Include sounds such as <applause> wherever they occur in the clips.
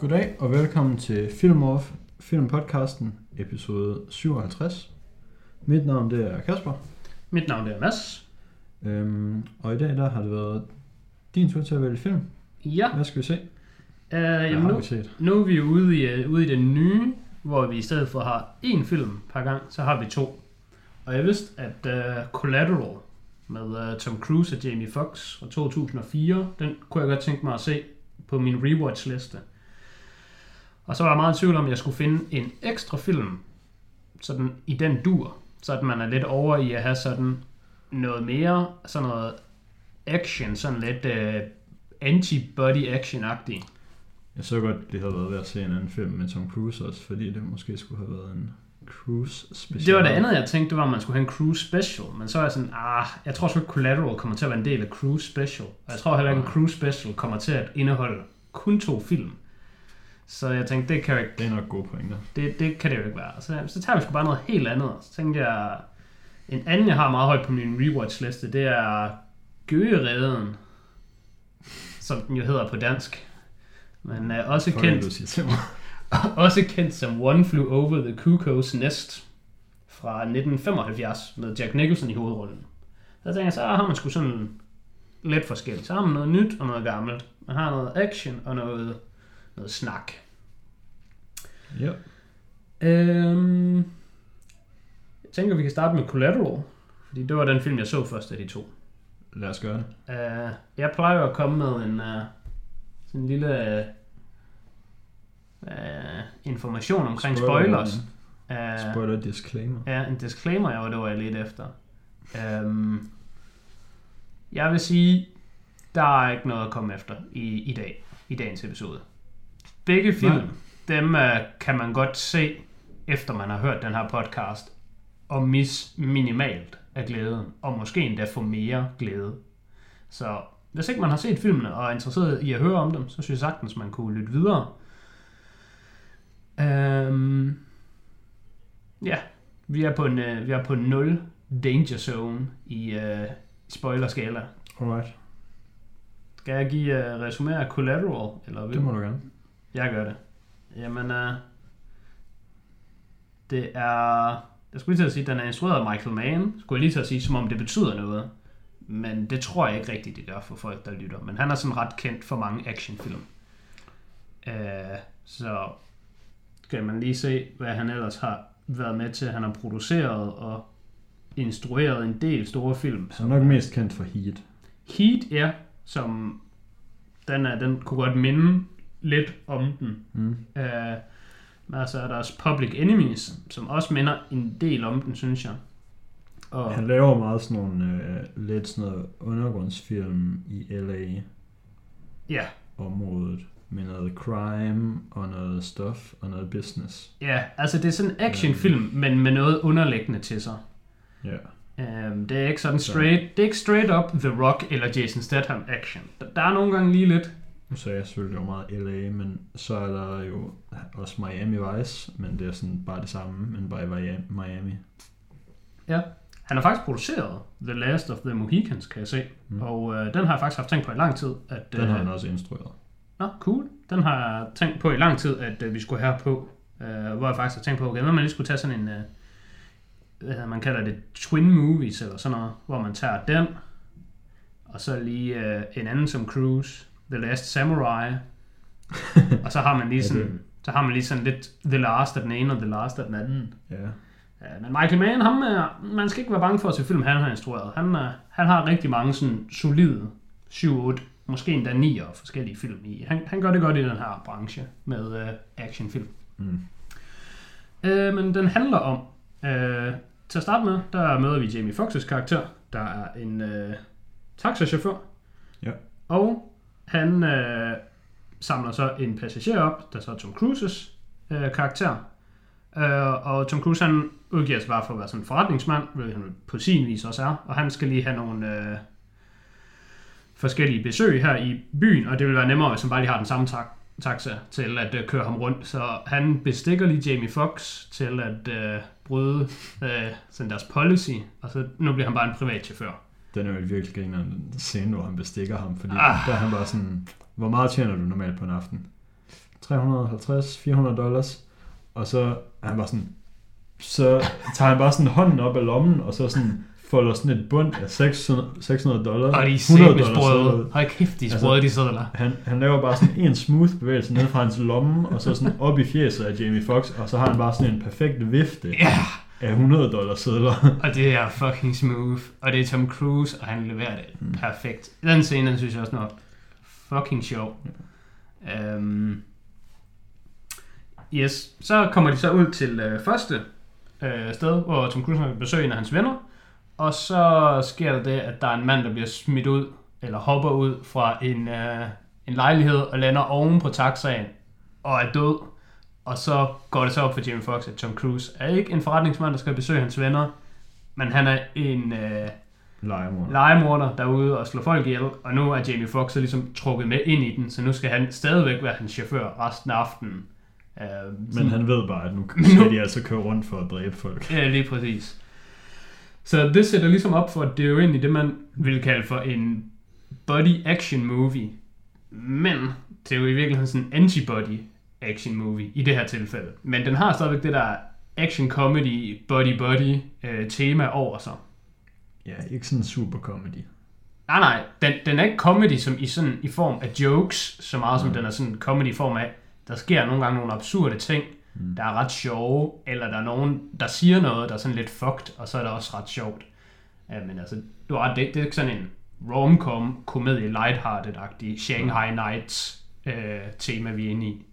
Goddag og velkommen til Film Off, filmpodcasten, episode 57. Mit navn det er Kasper, Mit navn er Mads. øhm, og i dag der har det været din tur til at vælge film. Ja, Hvad skal vi se? uh, jamen nu, nu er vi ude i, uh, ude i den nye, hvor vi i stedet for har én film per gang, så har vi to. Og jeg vidste, at uh, Collateral med uh, Tom Cruise og Jamie Foxx fra 2004, den kunne jeg godt tænke mig at se på min rewatch-liste. Og så var jeg meget i tvivl om, at jeg skulle finde en ekstra film, sådan i den dur, så at man er lidt over i at have sådan noget mere, sådan noget action, sådan lidt uh, anti-body action-agtigt. Jeg så godt, det havde været ved at se en anden film med Tom Cruise også, fordi det måske skulle have været en Cruise special. Det var det andet, jeg tænkte, det var, at man skulle have en cruise special. Men så er jeg sådan, ah, jeg tror sgu ikke Collateral kommer til at være en del af cruise special. Og jeg tror heller ikke, en cruise special kommer til at indeholde kun to film. Så jeg tænkte, det kan jo ikke, Det er nok gode pointer. det, det kan det jo ikke være. Så, så tager vi sgu bare noget helt andet. Så tænkte jeg, en anden, jeg har meget højt på min rewatch-liste, det er Gøgereden, som den jo hedder på dansk. Men er også Fuck, kendt mig. <laughs> også kendt som One Flew Over the Cuckoo's Nest fra 1975 med Jack Nicholson i hovedrollen. Så jeg tænker, så har man sgu sådan lidt forskelligt. Så har man noget nyt og noget gammelt. Man har noget action og noget, noget snak. Ja. Øhm, jeg tænker, vi kan starte med Collateral. Fordi det var den film, jeg så først af de to. Lad os gøre det. Uh, jeg plejer at komme med en, uh, sådan en lille uh, information omkring Spoiler spoilers. Uh, Spoiler disclaimer. Ja, en disclaimer, var, det var jeg lidt efter. Um, jeg vil sige, der er ikke noget at komme efter i, i dag, i dagens episode. Begge film, Nej. dem uh, kan man godt se, efter man har hørt den her podcast, og mis minimalt af glæden, og måske endda få mere glæde. Så hvis ikke man har set filmene og er interesseret i at høre om dem, så synes jeg sagtens, man kunne lytte videre. Um, ja, vi er på en, uh, vi er på 0 danger zone i uh, spoilerskala. Alright, Skal jeg give uh, resumé af Collateral? Eller vil det må du gerne. Jeg gør det. Jamen, uh, det er... Jeg skulle lige til at sige, at den er instrueret af Michael Mann. Skulle jeg lige til at sige, som om det betyder noget. Men det tror jeg ikke rigtigt, det gør for folk, der lytter. Men han er sådan ret kendt for mange actionfilm. Uh, så skal man lige se, hvad han ellers har været med til. Han har produceret og instrueret en del store film. Så er nok mest kendt for Heat. Heat, ja, som den, er, den kunne godt minde lidt om den. Mm. Uh, men altså er der også Public Enemies, som også minder en del om den, synes jeg. Og, Han laver meget sådan nogle øh, lidt sådan noget undergrundsfilm i LA ja, området med noget crime og noget stuff og noget business. ja, altså det er sådan en actionfilm, men med noget underliggende til sig. Ja. Um, det er ikke sådan straight, det er ikke straight up The Rock eller Jason Statham action. Der, der er nogle gange lige lidt. Nu sagde jeg selvfølgelig, var meget LA, men så er der jo også Miami Vice, men det er sådan bare det samme, men bare i Miami. Ja. Han har faktisk produceret The Last of the Mohicans, kan jeg se. Mm. Og øh, den har jeg faktisk haft tænkt på i lang tid. At, Den har han også instrueret. Nå, cool. Den har jeg tænkt på i lang tid, at øh, vi skulle have på. Øh, hvor jeg faktisk har tænkt på, okay, hvad man lige skulle tage sådan en, øh, hvad hedder, man kalder det, twin movies eller sådan noget, hvor man tager den, og så lige øh, en anden som Cruise, The Last Samurai, <laughs> og så har man lige Ja, sådan, det- så har man lige sådan lidt The Last af den ene og The Last af den anden. Ja. Ja, men Michael Mann, ham er, man skal ikke være bange for at se film, han har instrueret. Han, er, han har rigtig mange sådan solide 7-8, måske endda 9 forskellige film i. Han, han gør det godt i den her branche med øh, actionfilm. Mm. Øh, men den handler om, øh, til at starte med, der møder vi Jamie Foxx's karakter, der er en øh, taxachauffør. Ja. Og han øh, samler så en passager op, der så er Tom Cruises øh, karakter. Øh, og Tom Cruise han udgiver sig bare for at være sådan en forretningsmand, hvilket han på sin vis også er. Og han skal lige have nogle øh, forskellige besøg her i byen, og det vil være nemmere, hvis han bare lige har den samme tak taxa til at øh, køre ham rundt. Så han bestikker lige Jamie Fox til at øh, bryde øh, sådan deres policy, og så nu bliver han bare en privat chauffør. Den er jo virkelig griner den scene, hvor han bestikker ham, fordi Ah. der er han bare sådan, hvor meget tjener du normalt på en aften? 350-400 dollars. Og så er han bare sådan, så tager han bare sådan hånden op af lommen, og så sådan folder sådan et bund af 600, 600 dollars. Og de er 100 sæbe sprøde. Hold kæft, de er Altså- de sædler. Han, han laver bare sådan en smooth bevægelse ned fra hans lomme, og så sådan op i fjeset af Jamie Foxx, og så har han bare sådan en perfekt vifte Ja, af 100 dollars sedler. <laughs> og det er fucking smooth. Og det er Tom Cruise, og han leverer det Mm. perfekt. Den scene, den synes jeg også var fucking sjov. Um, yes, så kommer de så ud til øh, første øh, sted, hvor Tom Cruise har besøg en af hans venner. Og så sker der det, at der er en mand, der bliver smidt ud, eller hopper ud fra en, øh, en lejlighed og lander oven på taxaen og er død. Og så går det så op for Jamie Foxx, at Tom Cruise er ikke en forretningsmand, der skal besøge hans venner, men han er en øh, Legemord. legemorder derude og slår folk ihjel, og nu er Jamie Foxx så ligesom trukket med ind i den, så nu skal han stadigvæk være hans chauffør resten af aftenen. Uh, Men han ved bare, at nu <laughs> Nu- skal de altså køre rundt for at dræbe folk. Ja, lige præcis. Så det sætter ligesom op for, at det er jo egentlig det, man vil kalde for en body action movie. Men det er jo i virkeligheden sådan en antibody action movie i det her tilfælde. Men den har stadigvæk det der action comedy body body øh, tema over sig. Ja, ikke sådan super comedy. Nej, nej, den, den er ikke comedy som i, sådan, i form af jokes, så meget som Mm. den er sådan comedy i form af, der sker nogle gange nogle absurde ting, Mm. der er ret sjove, eller der er nogen, der siger noget, der er sådan lidt fucked, og så er det også ret sjovt. Ja, men altså, du har det, det er ikke sådan en rom-com, komedie, lighthearted-agtig Shanghai Nights øh, tema, vi er inde i.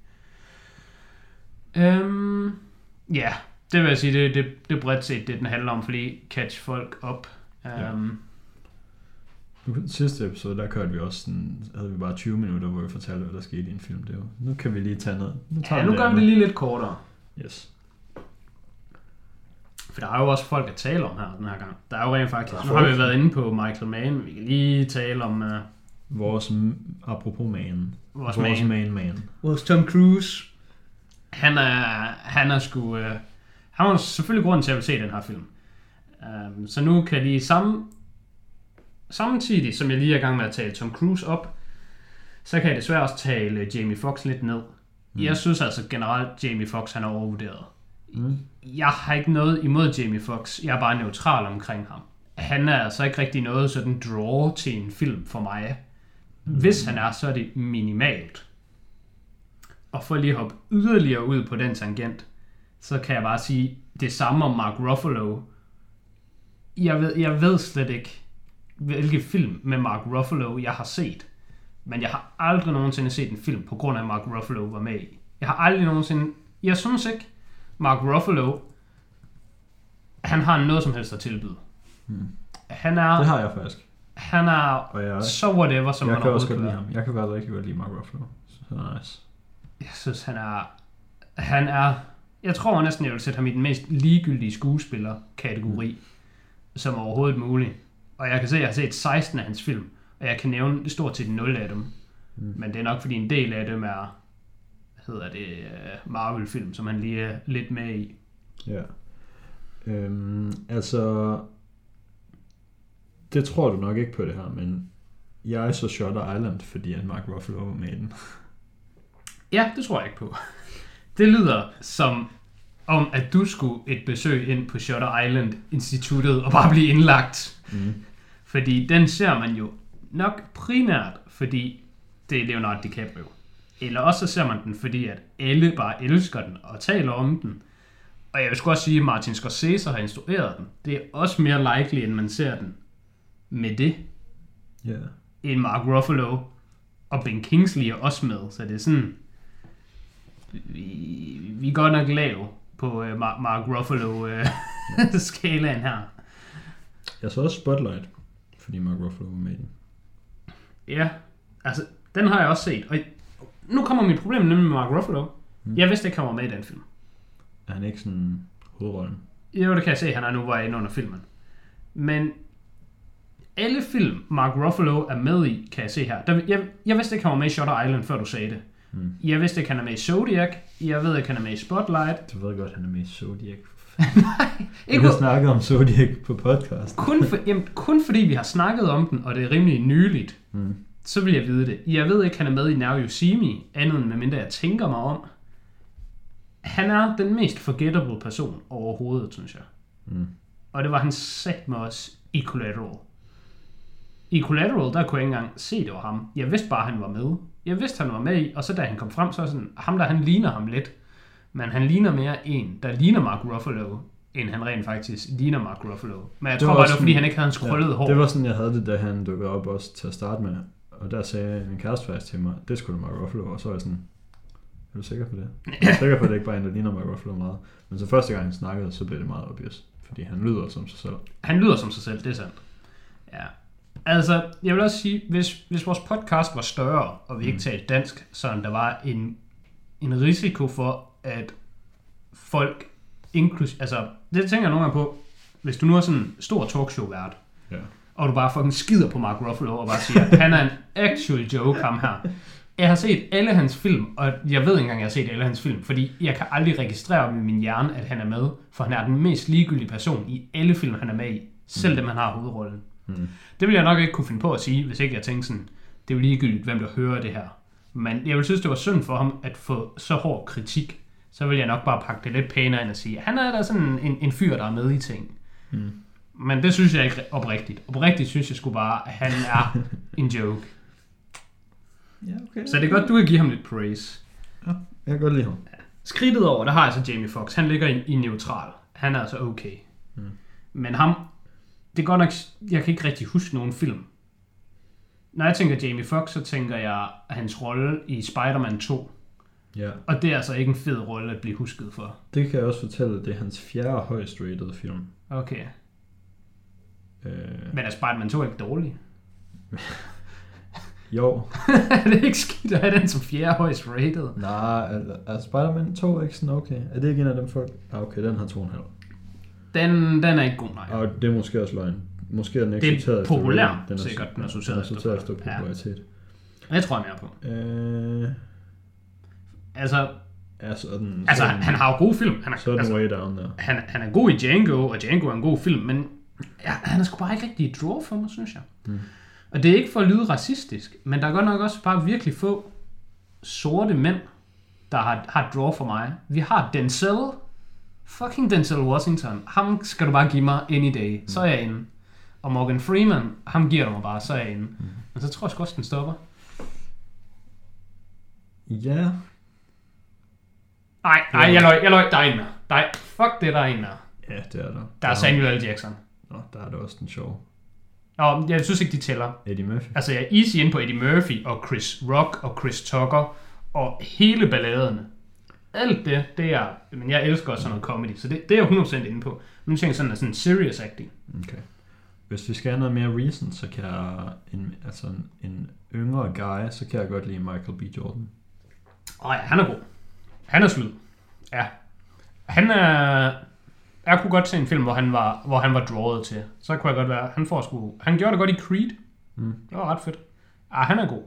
Øhm, ja, det vil jeg sige, det, det, det er bredt set, det den handler om, fordi catch folk op. Ja. Um, Nu, sidste episode, der kørte vi også sådan, havde vi bare 20 minutter, hvor vi fortalte, hvad der skete i en film. Det er jo, nu kan vi lige tage noget. Nu tager ja, nu gør vi det lige lidt kortere. Yes. For der er jo også folk at tale om her den her gang. Der er jo rent faktisk, nu har vi været inde på Michael Mann, vi kan lige tale om uh, Vores, apropos man. vores, Vores man. main man. Vores Tom Cruise. Han er, han er sgu... Uh, han var selvfølgelig grund til, at jeg se den her film. Um, så nu kan lige samme, samtidig, som jeg lige er i gang med at tale Tom Cruise op, så kan jeg desværre også tale Jamie Foxx lidt ned. Mm. Jeg synes altså generelt, Jamie Foxx han er overvurderet. Mm. Jeg har ikke noget imod Jamie Foxx. Jeg er bare neutral omkring ham. Han er altså ikke rigtig noget sådan draw til en film for mig. Hvis han er, så er det minimalt. Og for lige at hoppe yderligere ud på den tangent, så kan jeg bare sige det samme om Mark Ruffalo. Jeg ved, jeg ved slet ikke, hvilke film med Mark Ruffalo jeg har set. Men jeg har aldrig nogensinde set en film, på grund af Mark Ruffalo var med i. Jeg har aldrig nogensinde... Jeg synes ikke, Mark Ruffalo, han har noget som helst at tilbyde. Hmm. Han er, Det har jeg faktisk. han er Og jeg, så whatever, som jeg man kan også godt kan lide være. ham. Jeg kan faktisk rigtig godt lide Mark Ruffalo. Så nice. Jeg synes, han er... Han er... Jeg tror næsten, jeg vil sætte ham i den mest ligegyldige skuespiller-kategori, som overhovedet muligt. Og jeg kan se, at jeg har set 16 af hans film, og jeg kan nævne stort set 0 af dem. Mm. Men det er nok, fordi en del af dem er, hvad hedder det, øh, Marvel-film, som han lige er lidt med i. Ja. Øhm, altså, det tror du nok ikke på det her, men jeg så Shutter Island, fordi at Mark Ruffalo var med i den. <laughs> Ja, det tror jeg ikke på. Det lyder som om, at du skulle et besøg ind på Shutter Island Instituttet og bare blive indlagt. Mm. Fordi den ser man jo nok primært, fordi det er Leonardo DiCaprio. Eller også så ser man den, fordi at alle bare elsker den og taler om den. Og jeg vil sgu også sige, at Martin Scorsese har instrueret den. Det er også mere likely, end man ser den med det, Ja. end Mark Ruffalo og Ben Kingsley er også med. Så det er sådan... Vi, vi er godt nok lav på uh, Mark, Ruffalo-skalaen <laughs> her. Jeg så også Spotlight, fordi Mark Ruffalo var med i den. Ja, altså, den har jeg også set. Og nu kommer mit problem nemlig med Mark Ruffalo. Mm. Jeg vidste ikke, han var med i den film. Er han ikke sådan hovedrollen? Jo, det kan jeg se, han er nu var inde under filmen. Men alle film, Mark Ruffalo er med i, kan jeg se her. Der, jeg, jeg vidste ikke, han var med i Shutter Island, før du sagde det. Mm. Jeg vidste ikke, han er med i Zodiac. Jeg ved ikke, han er med i Spotlight. Du ved godt, han er med i Zodiac. <laughs> Ikke Vi har snakket om Zodiac på podcast. kun, for, jamen, kun fordi vi har snakket om den, og det er rimelig nyligt, Mm. så vil jeg vide det. Jeg ved ikke, han er med i Now You See Me, andet end medmindre jeg tænker mig om. Han er den mest forgettable person overhovedet, synes jeg. Mm. Og det var han sat med os i Collateral. I Collateral, der kunne jeg ikke engang se, det var ham. Jeg vidste bare, han var med. Jeg vidste, han var med i, og så da han kom frem, så var sådan, ham der, han ligner ham lidt. Men han ligner mere en, der ligner Mark Ruffalo, end han rent faktisk ligner Mark Ruffalo. Men jeg Det tror bare, det var, fordi han ikke havde en skrøllet hår. Det var sådan, jeg havde det, da han dukkede op også til at starte med. Og der sagde en kæreste faktisk til mig, det skulle Mark Ruffalo, og så var jeg sådan, er du sikker på det? <laughs> Jeg er sikker på, at det ikke bare er en, der ligner Mark Ruffalo meget. Men så første gang han snakkede, så blev det meget obvious. Fordi han lyder som sig selv. Han lyder som sig selv, det er sandt. Ja. Altså, jeg vil også sige, hvis, hvis vores podcast var større, og vi ikke Mm. talte dansk, så der var en, en risiko for, at folk, inklus, altså, det tænker jeg nogle gange på, hvis du nu er sådan en stor talkshow-vært, Ja. og du bare fucking skider på Mark Ruffalo, og bare siger, han er en actual joke, ham her. Jeg har set alle hans film, og jeg ved ikke engang, jeg har set alle hans film, fordi jeg kan aldrig registrere med min hjerne, at han er med, for han er den mest ligegyldige person i alle film, han er med i, selv dem, han har hovedrollen. Mm. Det vil jeg nok ikke kunne finde på at sige, hvis ikke jeg tænkte sådan, det er jo ligegyldigt, hvem der hører det her. Men jeg vil synes, det var synd for ham at få så hård kritik. Så vil jeg nok bare pakke det lidt pænere ind og sige, han er da sådan en, en fyr, der er med i ting. Mm. Men det synes jeg ikke oprigtigt. Oprigtigt synes jeg sgu bare, at han er <laughs> en joke. Ja, okay. Så det er godt, du kan give ham lidt praise. Jeg kan godt lide ham. Skridtet over, der har jeg så Jamie Foxx. Han ligger i, i neutral. Han er altså okay. Mm. Men ham, det er godt nok, jeg kan ikke rigtig huske nogen film. Når jeg tænker Jamie Foxx, så tænker jeg hans rolle i Spider-Man 2. Ja. Og det er altså ikke en fed rolle at blive husket for. Det kan jeg også fortælle, det er hans fjerde højst rated film. Okay. Øh, Men er Spider-Man 2 ikke dårlig? <laughs> jo. er det ikke skidt at have den som fjerde højst rated? Nej, er, er Spider-Man 2 ikke sådan okay? Er det ikke en af dem folk? Ah, okay, den har 2,5. Den, den er ikke god, nej. Og det er måske også løgn. Måske er den ikke Det er efter populær, den er, sikkert, den er ja, sorteret den er efter sorteret efter. Ja. popularitet. Det tror jeg mere på. Øh, Altså, er sådan, altså sådan, han har jo gode film. Han er, så den altså, way down der. han, han er god i Django, og Django er en god film, men ja, han er sgu bare ikke rigtig draw for mig, synes jeg. Mm. Og det er ikke for at lyde racistisk, men der er godt nok også bare virkelig få sorte mænd, der har, har draw for mig. Vi har Denzel, fucking Denzel Washington. Ham skal du bare give mig any day, så er jeg inde. Og Morgan Freeman, ham giver du mig bare, så er jeg inde. Men så tror jeg sgu også, den stopper. Ja, Nej, nej, jeg løg, jeg løg, der er en mere. Nej, fuck det, der er en mere. ja, det er der. Der er Samuel L. Jackson. Nå, der er det også den sjov. Nå, jeg synes ikke, de tæller. Eddie Murphy. Altså, jeg er easy inde på Eddie Murphy og Chris Rock og Chris Tucker og hele balladen. Alt det, det er... Men jeg elsker også sådan noget comedy, så det, det er jeg 100% inde på. Men nu tænker jeg sådan, at sådan serious acting. Okay. Hvis vi skal have noget mere recent, så kan jeg, en, altså en, en yngre guy, så kan jeg godt lide Michael B. Jordan. Åh ja, han er god. Han er slud. Ja. Han er... Jeg kunne godt se en film, hvor han var, hvor han var drawet til. Så kunne jeg godt være... Han, får sgu, han gjorde det godt i Creed. Mm. Det var ret fedt. Ja, han er god.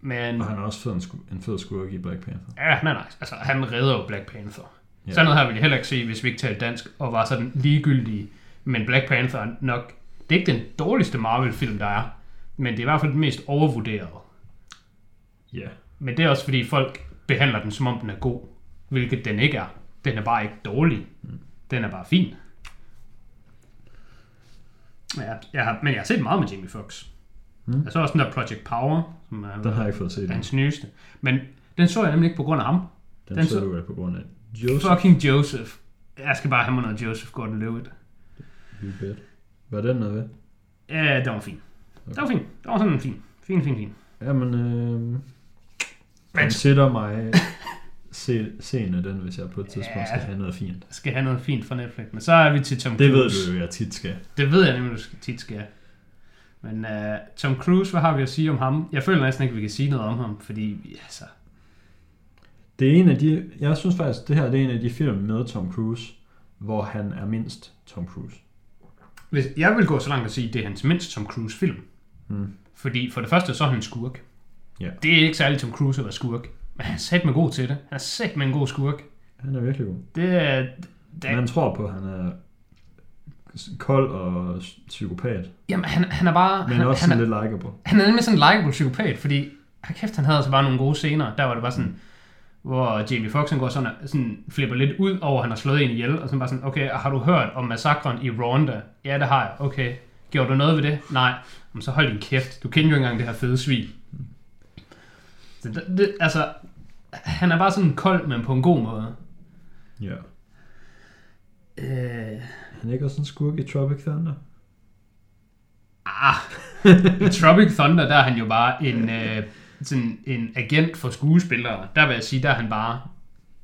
Men... Og han er også fed, en, sku- en fed skurk i Black Panther. Ja, han er nice. Altså, han redder jo Black Panther. Ja. Sådan noget her ville jeg heller ikke se, hvis vi ikke talte dansk, og var sådan ligegyldige. Men Black Panther er nok... Det er ikke den dårligste Marvel-film, der er. Men det er i hvert fald den mest overvurderede. Ja. Men det er også fordi folk behandler den, som om den er god. Hvilket den ikke er. Den er bare ikke dårlig. Den er bare fin. Ja, jeg har, men jeg har set meget med Jamie Foxx. Mm. Jeg så også den der Project Power, som er Den har jeg ikke fået set. hans nyeste. Men den så jeg nemlig ikke på grund af ham. Den, den så du vel på grund af Joseph. Fucking Joseph. Jeg skal bare have mig noget Joseph Gordon-Levitt. You bet. Var den noget ved? Ja, den var fin. Den var fin. Den var sådan fin. Fin, fin, fin. Jamen, øh, Men- consider mig <laughs> se, seende den, hvis jeg på et tidspunkt Ja. skal have noget fint. Skal have noget fint fra Netflix. Men så er vi til Tom Det ved Cruise. du jo, jeg tit skal. Det ved jeg nemlig, du tit skal. Men uh, Tom Cruise, hvad har vi at sige om ham? Jeg føler næsten ikke, vi kan sige noget om ham, fordi altså, Det er en af de, jeg synes faktisk, det her det er en af de film med Tom Cruise, hvor han er mindst Tom Cruise. hvis, jeg vil gå så langt at sige, at det er hans mindst Tom Cruise film. Mm. Fordi for det første, så er han en skurk. Ja. Det er ikke særligt Tom Cruise at være skurk. Men han er sat med god til det. Han er sat med en god skurk. Han er virkelig god. Det er... Det, Man tror på, at han er kold og psykopat, Jamen, han, han er bare... men han, også han, er, lidt likeable. han er nemlig sådan en likeable psykopat, fordi hold kæft, han havde altså bare nogle gode scener. Der var det bare sådan, hvor Jamie Foxx han går sådan, sådan flipper lidt ud over, at han har slået en ihjel, og så bare sådan, okay, har du hørt om massakren i Rwanda? Ja, det har jeg. Okay. Gjorde du noget ved det? Nej. Men så hold din kæft. Du kender jo engang det her fede svin. Så det, det, altså, han er bare sådan kold, men på en god måde. Ja. Øh, Han er ikke også en skurk i Tropic Thunder? ah, i Tropic Thunder, der er han jo bare en, øh, sådan en agent for skuespillere. Der vil jeg sige, der er han bare...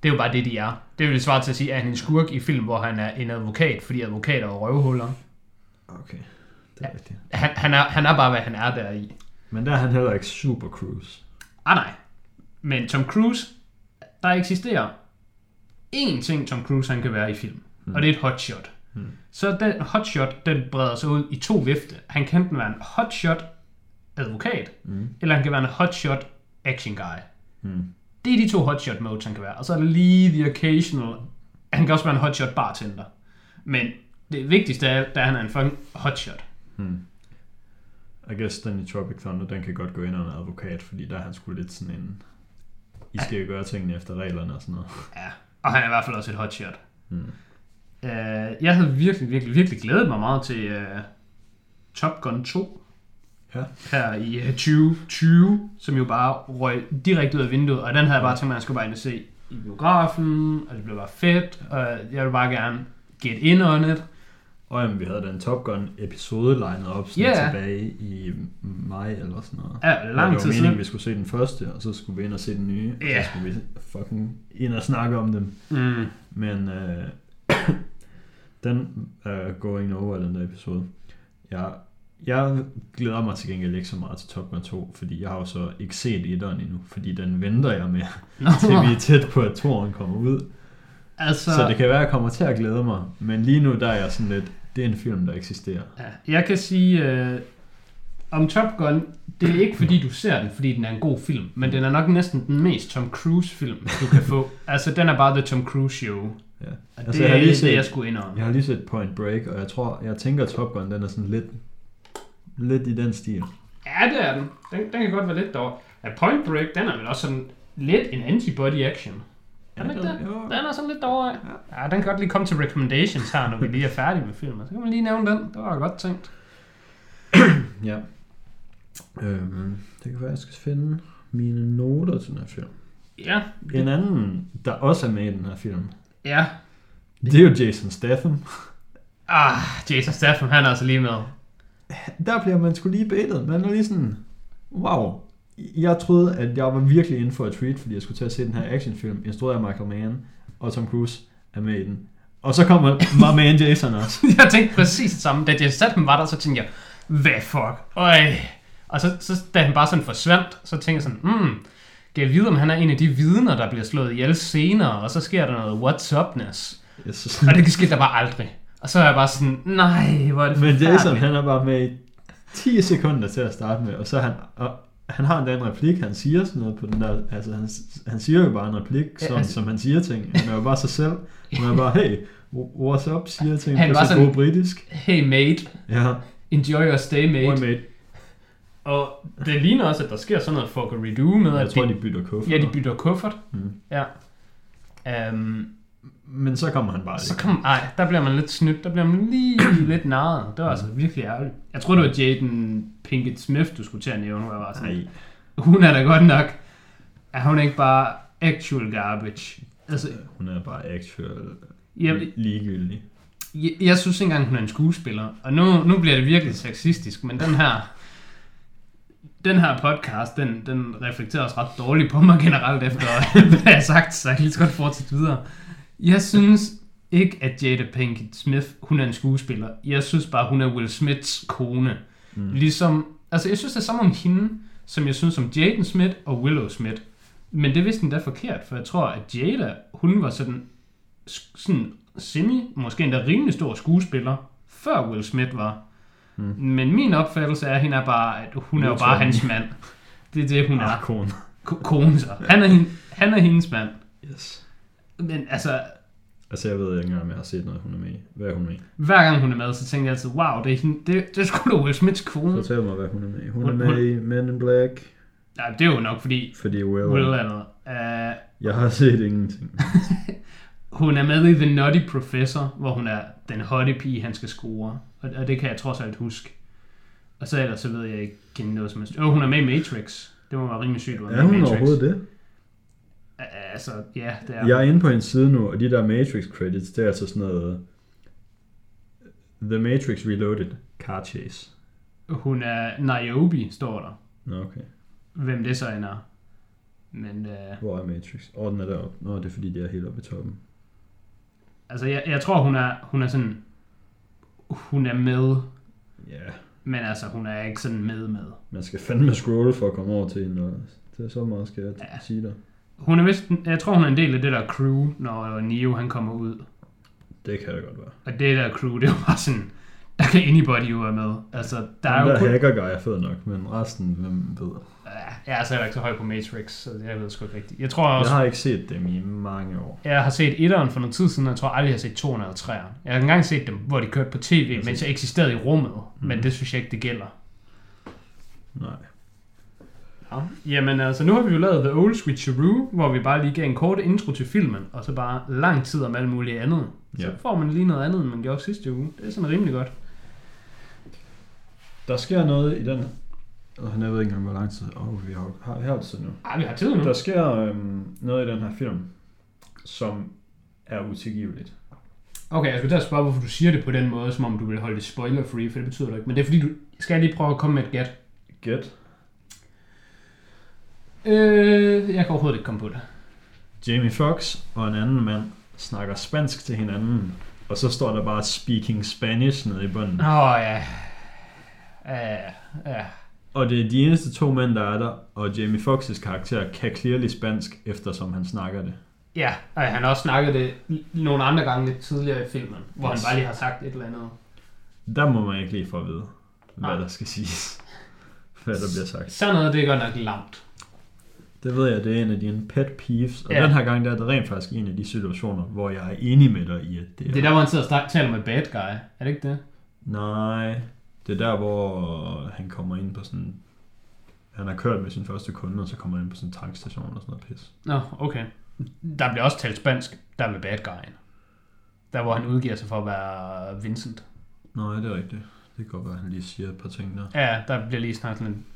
Det er jo bare det, de er. Det vil svare til at sige, at han er en skurk i film, hvor han er en advokat, fordi advokater er røvhuller. Okay, det er rigtigt. Han, han, er, han er bare, hvad han er der i. Men der er han heller ikke super cruise. Ah nej. Men Tom Cruise, der eksisterer én ting, Tom Cruise han kan være i film. Mm. Og det er et hotshot. Mm. Så den hotshot, den breder sig ud i to vifte. Han kan enten være en hotshot advokat, Mm. eller han kan være en hotshot action guy. Mm. Det er de to hotshot modes, han kan være. Og så er der lige the occasional... Han kan også være en hotshot bartender. Men det vigtigste er, at han er en fucking hotshot. Hmm. I guess den i Tropic Thunder, den kan godt gå ind under en advokat, fordi der er han sgu lidt sådan en... I skal jo gøre tingene efter reglerne og sådan noget. Ja. Og han er i hvert fald også et hotshot. Hmm. Uh, jeg havde virkelig, virkelig, virkelig glædet mig meget til uh, Top Gun 2. Ja. Her i uh, 2020, som jo bare røg direkte ud af vinduet. Og den havde jeg bare tænkt mig, at jeg skulle bare ind og se i biografen, og det blev bare fedt. Og jeg vil bare gerne get in on it. Og jamen, vi havde den Top Gun episode legnet op sådan Ja. tilbage i maj eller sådan noget. Ja, lang det tid var meningen, siden. vi skulle se den første, og så skulle vi ind og se den nye, og Ja. så skulle vi fucking ind og snakke om dem. Mm. Men øh, den er going over, den der episode. Jeg, jeg glæder mig til gengæld ikke så meget til Top Gun 2, fordi jeg har jo så ikke set etteren endnu, fordi den venter jeg med, <laughs> til vi er tæt på, at toren kommer ud. altså, Så det kan være, at jeg kommer til at glæde mig, men lige nu der er jeg sådan lidt, det er en film, der eksisterer. Ja, jeg kan sige øh, om Top Gun, det er ikke fordi du ser den, fordi den er en god film, men den er nok næsten den mest Tom Cruise film, du kan få. <laughs> altså, den er bare The Tom Cruise Show. Ja. Og Altså, det jeg har lige det, set- jeg skulle ind om. Jeg har lige set Point Break, og jeg tror, jeg tænker, at Top Gun, den er sådan lidt, lidt i den stil. Ja, det er den. den. Den kan godt være lidt dårlig. Ja, Point Break, den er vel også sådan lidt en antibody action. Den ikke det? Jo, Den er sådan lidt dårlig. Ja, den kan godt lige komme til recommendations her, når vi lige er færdige med filmen. Så kan man lige nævne den. Det var godt tænkt. Ja. Øhm, det kan være, jeg skal finde mine noter til den her film. Ja, En anden, der også er med i den her film, ja. det er jo Jason Statham. Ah, Jason Statham, han er altså lige med. Der bliver man sgu lige baitet. Man er lige sådan, wow. Jeg troede, at jeg var virkelig inde for et treat, fordi jeg skulle til at se den her actionfilm, instrueret af Michael Mann, og Tom Cruise er med i den. Og så kommer my man Jason også. <laughs> jeg tænkte præcis det samme. Da Jason Statham var der, så tænkte jeg, hvad fuck? Øj. Og så, så da han bare sådan forsvandt, så tænkte jeg sådan, hmm, kan jeg vide, om han er en af de vidner, der bliver slået ihjel senere, og så sker der noget what's upness. Synes, Og det sker der bare aldrig. Og så er jeg bare sådan, nej, hvor er det Men Jason, han er bare med i 10 sekunder til at starte med, og så han, og han har endda en replik, han siger sådan noget på den der, altså han, han siger jo bare en replik, Ja, som, altså- som han siger ting. Han er jo bare sig selv. Han er bare, hey, what's up, siger ting Han på sådan- gode britisk. Hey mate, Ja, enjoy your stay Boy, mate. Og det ligner også, at der sker sådan noget fuckery-doo med, Jeg at tror, de bytter kuffert. ja, de bytter kuffert. Mm. Ja. Um, Men så kommer han bare Så ikke. kom, ej, der bliver man lidt snydt. Der bliver man lige <clears throat> lidt narret. Det var altså virkelig ærgerligt. Jeg tror, det var Jaden Pinkett Smith, du skulle til at nævne, hvor jeg var sådan. Nej, Hun er da godt nok... Er hun ikke bare actual garbage? Altså, hun er bare actual jeg, ligegyldig. jeg, jeg synes ikke engang, hun er en skuespiller. Og nu, nu bliver det virkelig sexistisk, men den her... Den her podcast, den, den reflekterer også ret dårligt på mig generelt efter, <laughs> hvad jeg har sagt, så jeg kan lige så godt fortsætte videre. Jeg synes ikke, at Jada Pinkett Smith, hun er en skuespiller. Jeg synes bare, hun er Will Smiths kone. Mm. Ligesom, altså jeg synes det er samme om hende, som jeg synes om Jaden Smith og Willow Smith. Men det er vist endda forkert, for jeg tror, at Jada, hun var sådan, sådan semi, måske endda rimelig stor skuespiller, før Will Smith var. Mm. Men min opfattelse af hende er bare, at hun er jo bare hans mand. Det er det, hun er. Ah, kone. Ko- Kone så. Han er, hende, han er hendes mand. Yes. Men altså, Altså, jeg ved ikke engang, om jeg har set noget, hun er med i. Hvad er hun med i? Hver gang hun er med, så tænker jeg altid, wow, det er, hende, det, det er sgu da Will Smiths kone. Fortæl mig, hvad hun er med i. Hun er Hun- med i Men in Black, Ja, det er jo nok, fordi fordi Will... Will er noget. Uh, Jeg har set ingenting. <laughs> hun er med i The Nutty Professor, hvor hun er den hotte pige, han skal score. Og, og det kan jeg trods alt huske. Og så ellers så ved jeg ikke kende noget som helst. Jo, hun er med i Matrix. Det må være rimelig sygt, hun Er med i hun Matrix. overhovedet det? Altså, ja, det er Jeg er inde på hendes side nu, og de der Matrix credits, det er altså sådan noget... The Matrix Reloaded Car Chase. Hun er Niobe, står der. Nå, okay. Hvem det så end er. Men uh, Hvor er Matrix? Åh, den er deroppe. Nå, det er fordi, de er helt oppe i toppen. altså, jeg, jeg tror, hun er, hun er sådan... Hun er med, Ja, men altså, hun er ikke sådan med med. man skal fandme scrolle for at komme over til hende, det er så meget, skal jeg Ja. sige dig. Hun er vist, jeg tror, hun er en del af det der crew, når Neo han kommer ud. Det kan det godt være. Og det der crew, det var sådan, kan <laughs> anybody jo være med. Altså, der Der er den jo der kun... hacker guy er fed nok, men resten, hvem ved. Ja, jeg er altså heller ikke så høj på Matrix, så jeg ved sgu ikke rigtigt. Jeg tror også, Jeg har ikke set dem i mange år. jeg har set etteren for noget tid siden, og jeg tror aldrig, jeg har set toeren eller treeren. Jeg har engang set dem, hvor de kørte på tv, mens jeg eksisterede i rummet, men Mhm. det synes jeg ikke, det gælder. Nej. Ja. Jamen altså, nu har vi jo lavet The Old Switcheroo, hvor vi bare lige gav en kort intro til filmen, og så bare lang tid om alt muligt andet. Så Ja. får man lige noget andet, end man gjorde sidste uge. Det er sådan rimelig godt. Der sker noget i den... Og jeg ved ikke engang, hvor lang tid... Åh, oh, vi har, har, vi har det tid nu. Ej, vi har tid nu. Der sker øhm, noget i den her film, som er utilgiveligt. Okay, jeg skulle til at spørge, hvorfor du siger det på den måde, som om du vil holde det spoiler-free, for det betyder du ikke. Men det er fordi, du skal jeg lige prøve at komme med et gæt. Get. Øh, jeg kan overhovedet ikke komme på det. Jamie Foxx og en anden mand snakker spansk til hinanden, og så står der bare speaking Spanish nede i bunden. Åh, oh, ja. Ja, ja. Og det er de eneste to mænd, der er der, og Jamie Foxx's karakter kan clearly spansk, eftersom han snakker det. Ja, og han har også snakket det nogle andre gange lidt tidligere i filmen, hvor Yes. han bare lige har sagt et eller andet. Der må man ikke lige få at vide, hvad Nej. der skal siges. <laughs> Hvad der bliver sagt. Sådan noget, det er godt nok lamt. Det ved jeg, det er en af dine pet peeves. Og Ja. den her gang, der er det rent faktisk en af de situationer, hvor jeg er enig med dig i, at det er... Det er der, hvor han sidder og taler med bad guy. Er det ikke det? Nej, det er der, hvor han kommer ind på sådan... Han har kørt med sin første kunde, og så kommer han ind på sådan en tankstation og sådan noget pis. Nå, okay. Der bliver også talt spansk, der med bad guyen. Der, hvor han udgiver sig for at være Vincent. Nej, det er rigtigt. Det kan godt være, at han lige siger et par ting der. Ja, der bliver lige snakket sådan en...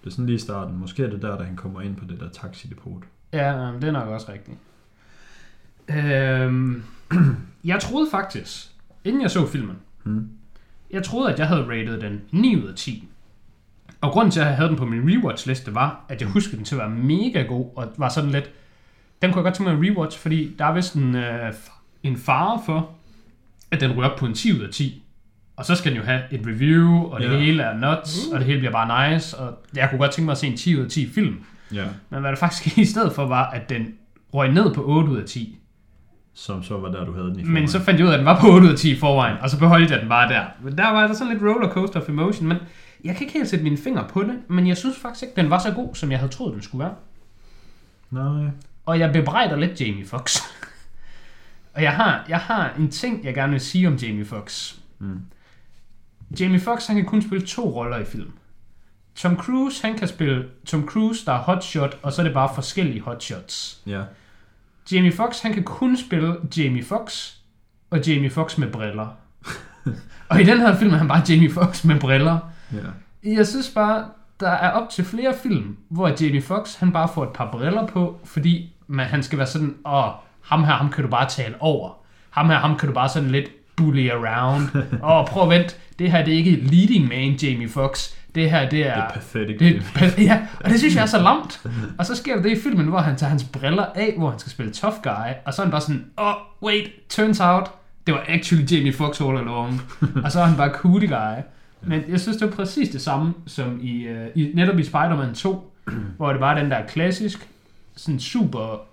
Det er sådan lige i starten. Måske er det der, da han kommer ind på det der taxidepot. Ja, det er nok også rigtigt. Øhm, <clears throat> jeg troede faktisk, inden jeg så filmen, Hmm. Jeg troede, at jeg havde rated den 9 ud af 10. Og grunden til, at jeg havde den på min rewatch-liste, var, at jeg huskede den til at være mega god, og var sådan lidt... Den kunne jeg godt tænke mig at rewatch, fordi der er vist en, øh, en fare for, at den ryger op på en 10 ud af 10. Og så skal den jo have et review, og det Ja. hele er nuts, og det hele bliver bare nice, og jeg kunne godt tænke mig at se en 10 ud af 10 film. Ja. Men hvad der faktisk i stedet for, var, at den røg ned på 8 ud af 10. Som så var der, du havde den i Men forvejen. så fandt jeg ud af, at den var på 8 ud af 10 i forvejen, og så beholdt jeg den bare der. Men der var der sådan lidt rollercoaster of emotion, men jeg kan ikke helt sætte mine fingre på det, men jeg synes faktisk ikke, den var så god, som jeg havde troet, den skulle være. Nej. Og jeg bebrejder lidt Jamie Foxx. <laughs> og jeg har, jeg har en ting, jeg gerne vil sige om Jamie Foxx. Mm. Jamie Foxx, han kan kun spille to roller i film. Tom Cruise, han kan spille Tom Cruise, der er hotshot, og så er det bare forskellige hotshots. Ja. Jamie Foxx, han kan kun spille Jamie Foxx og Jamie Foxx med briller. <laughs> og i den her film er han bare Jamie Foxx med briller. Ja. Jeg synes bare, der er op til flere film, hvor Jamie Foxx, han bare får et par briller på, fordi man, han skal være sådan, åh, ham her, ham kan du bare tale over. Ham her, ham kan du bare sådan lidt bully around. <laughs> Åh, prøv at vent, det her det er ikke leading man Jamie Foxx. Det her, det er... Det er pathetic. Det, ja, og det synes jeg er så <laughs> lamt. Og så sker der det i filmen, hvor han tager hans briller af, hvor han skal spille tough guy, og så er han bare sådan, oh, wait, turns out, det var actually Jamie Foxx all along. <laughs> og så er han bare cool guy. Men jeg synes, det var præcis det samme, som i, uh, i netop i Spider-Man 2, hvor det var den der klassisk, sådan super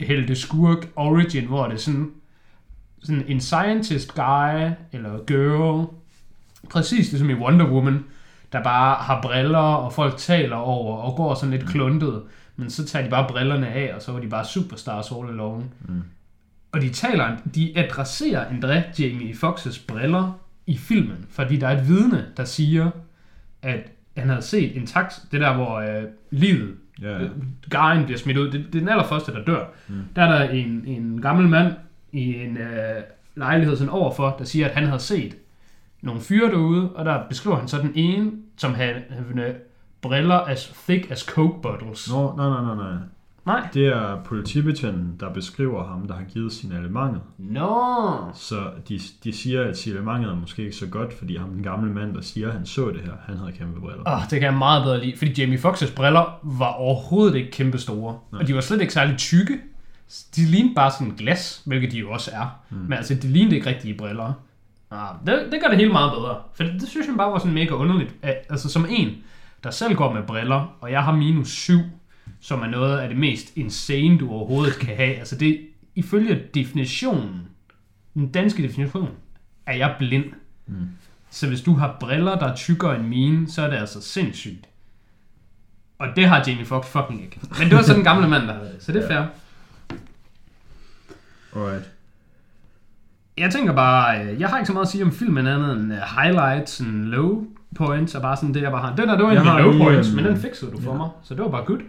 helte skurk origin, hvor det er sådan, sådan en scientist guy, eller girl, præcis ligesom i Wonder Woman, der bare har briller, og folk taler over, og går sådan lidt kluntet. Men så tager de bare brillerne af, og så er de bare superstars all along. Mm. Og de taler, de adresserer endda Jamie Foxes briller i filmen, fordi der er et vidne, der siger, at han havde set en tax, det der, hvor øh, livet, Ja, øh. Guyen bliver smidt ud, det, det er den allerførste, der dør. Mm. Der er der en, en gammel mand i en øh, lejlighed sådan overfor, der siger, at han havde set nogle fyre derude, og der beskriver han så den ene, som havde, havde briller as thick as coke bottles. Nå, nej, nej, nej, nej. Nej. Det er politibetjenten, der beskriver ham, der har givet signalementet. Nå. Så de, de siger, at signalementet er måske ikke så godt, fordi ham, den gamle mand, der siger, at han så det her, han havde kæmpe briller. Oh, det kan jeg meget bedre lide, fordi Jamie Foxx's briller var overhovedet ikke kæmpe store. Nej. Og de var slet ikke særlig tykke. De lignede bare sådan glas, hvilket de jo også er. Mm. Men altså, de lignede ikke rigtige briller. Ah, det, det gør det hele meget bedre. For det, det synes jeg bare var sådan mega underligt. Altså som en, der selv går med briller, og jeg har minus 7, som er noget af det mest insane, du overhovedet kan have. Altså det, ifølge definitionen, den danske definition, er jeg blind. Mm. Så hvis du har briller, der er tykkere end mine, så er det altså sindssygt. Og det har Jamie Foxx fucking ikke. Men det var sådan en gamle mand, der havde det, så det er fair. Alright. Jeg tænker bare, øh, jeg har ikke så meget at sige om filmen andet end øh, highlights og low points, og bare sådan det, jeg bare har. Den der, det var low lige, points, øhm, men den fikset du for ja. mig, så det var bare good.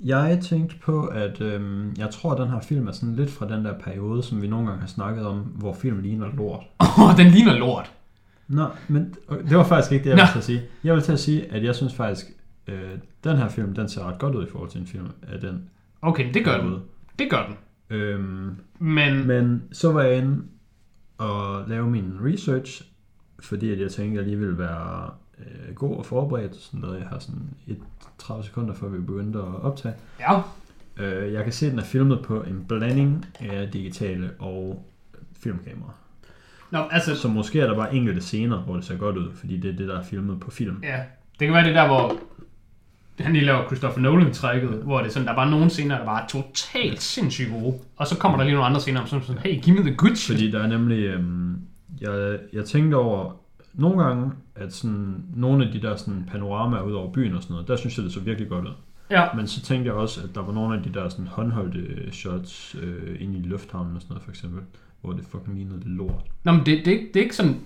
Jeg tænkte på, at øhm, jeg tror, at den her film er sådan lidt fra den der periode, som vi nogle gange har snakket om, hvor film ligner lort. <laughs> Åh, oh, den ligner lort. Nå, men okay, det var faktisk ikke det, jeg Nå. ville til at sige. Jeg vil til at sige, at jeg synes faktisk, øh, den her film, den ser ret godt ud i forhold til en film af den Okay, det gør den. periode. Det gør den. Øhm, Men, men så var jeg inde og lave min research, fordi at jeg tænkte, at jeg lige ville være øh, god og forberedt. Sådan noget. Jeg har sådan et 30 sekunder, før vi begyndte at optage. ja, Øh, jeg kan se, at den er filmet på en blanding af digitale og filmkamera. Nå, altså, Så måske er der bare enkelte scener, hvor det ser godt ud, fordi det er det, der er filmet på film. ja, det kan være det der, hvor han lige laver Christopher Nolan-trækket, hvor det er sådan, der er bare nogle scener, der er totalt sindssygt gode, og så kommer der lige nogle andre scener, som sådan, hey, give me the good shit. Fordi der er nemlig, øhm, jeg, jeg tænkte over, nogle gange, at sådan, nogle af de der sådan, panoramaer ud over byen og sådan noget, der synes jeg, det så virkelig godt ud. Ja, Men så tænkte jeg også, at der var nogle af de der sådan, håndholdte shots øh, inde i lufthavnen og sådan noget, for eksempel, hvor det fucking lignede lidt lort. Nå, men det, det, det er ikke sådan,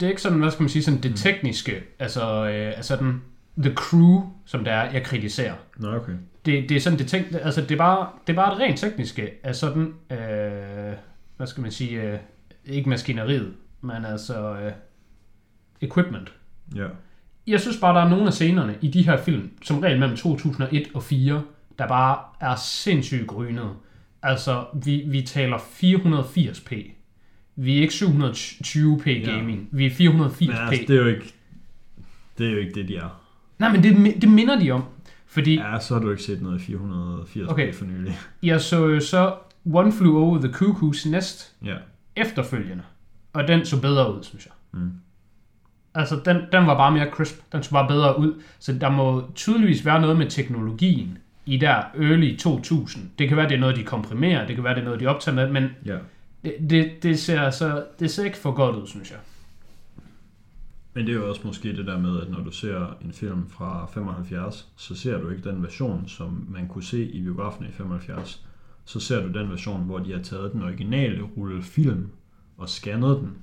det er ikke sådan, hvad skal man sige, sådan det tekniske, altså, øh, altså den, the crew, som det er, jeg kritiserer. Nå, okay. Det, det er sådan, det, tænk, altså, det er bare, det er bare det rent tekniske af sådan, øh, hvad skal man sige, øh, ikke maskineriet, men altså øh, equipment. Ja. Jeg synes bare, der er nogle af scenerne i de her film, som regel mellem 2001 og 4, der bare er sindssygt grynet. Altså, vi, vi taler 480p. Vi er ikke 720p gaming. Vi er 480p. Men altså, det er jo ikke, det er jo ikke det, de er. Nej, men det, det minder de om. Fordi Ja, så har du ikke set noget i 480 Okay. for nylig. <laughs> jeg så så One Flew Over the Cuckoo's Nest Ja. efterfølgende. Og den så bedre ud, synes jeg. Mm. Altså, den, den var bare mere crisp. Den så bare bedre ud. Så der må tydeligvis være noget med teknologien i der early 2000. Det kan være, det er noget, de komprimerer. Det kan være, det er noget, de optager med. Men ja. det, det, det, ser, altså, det ser ikke for godt ud, synes jeg. Men det er jo også måske det der med, at når du ser en film fra 75, så ser du ikke den version, som man kunne se i biografen i 75. Så ser du den version, hvor de har taget den originale rulle film og scannet den.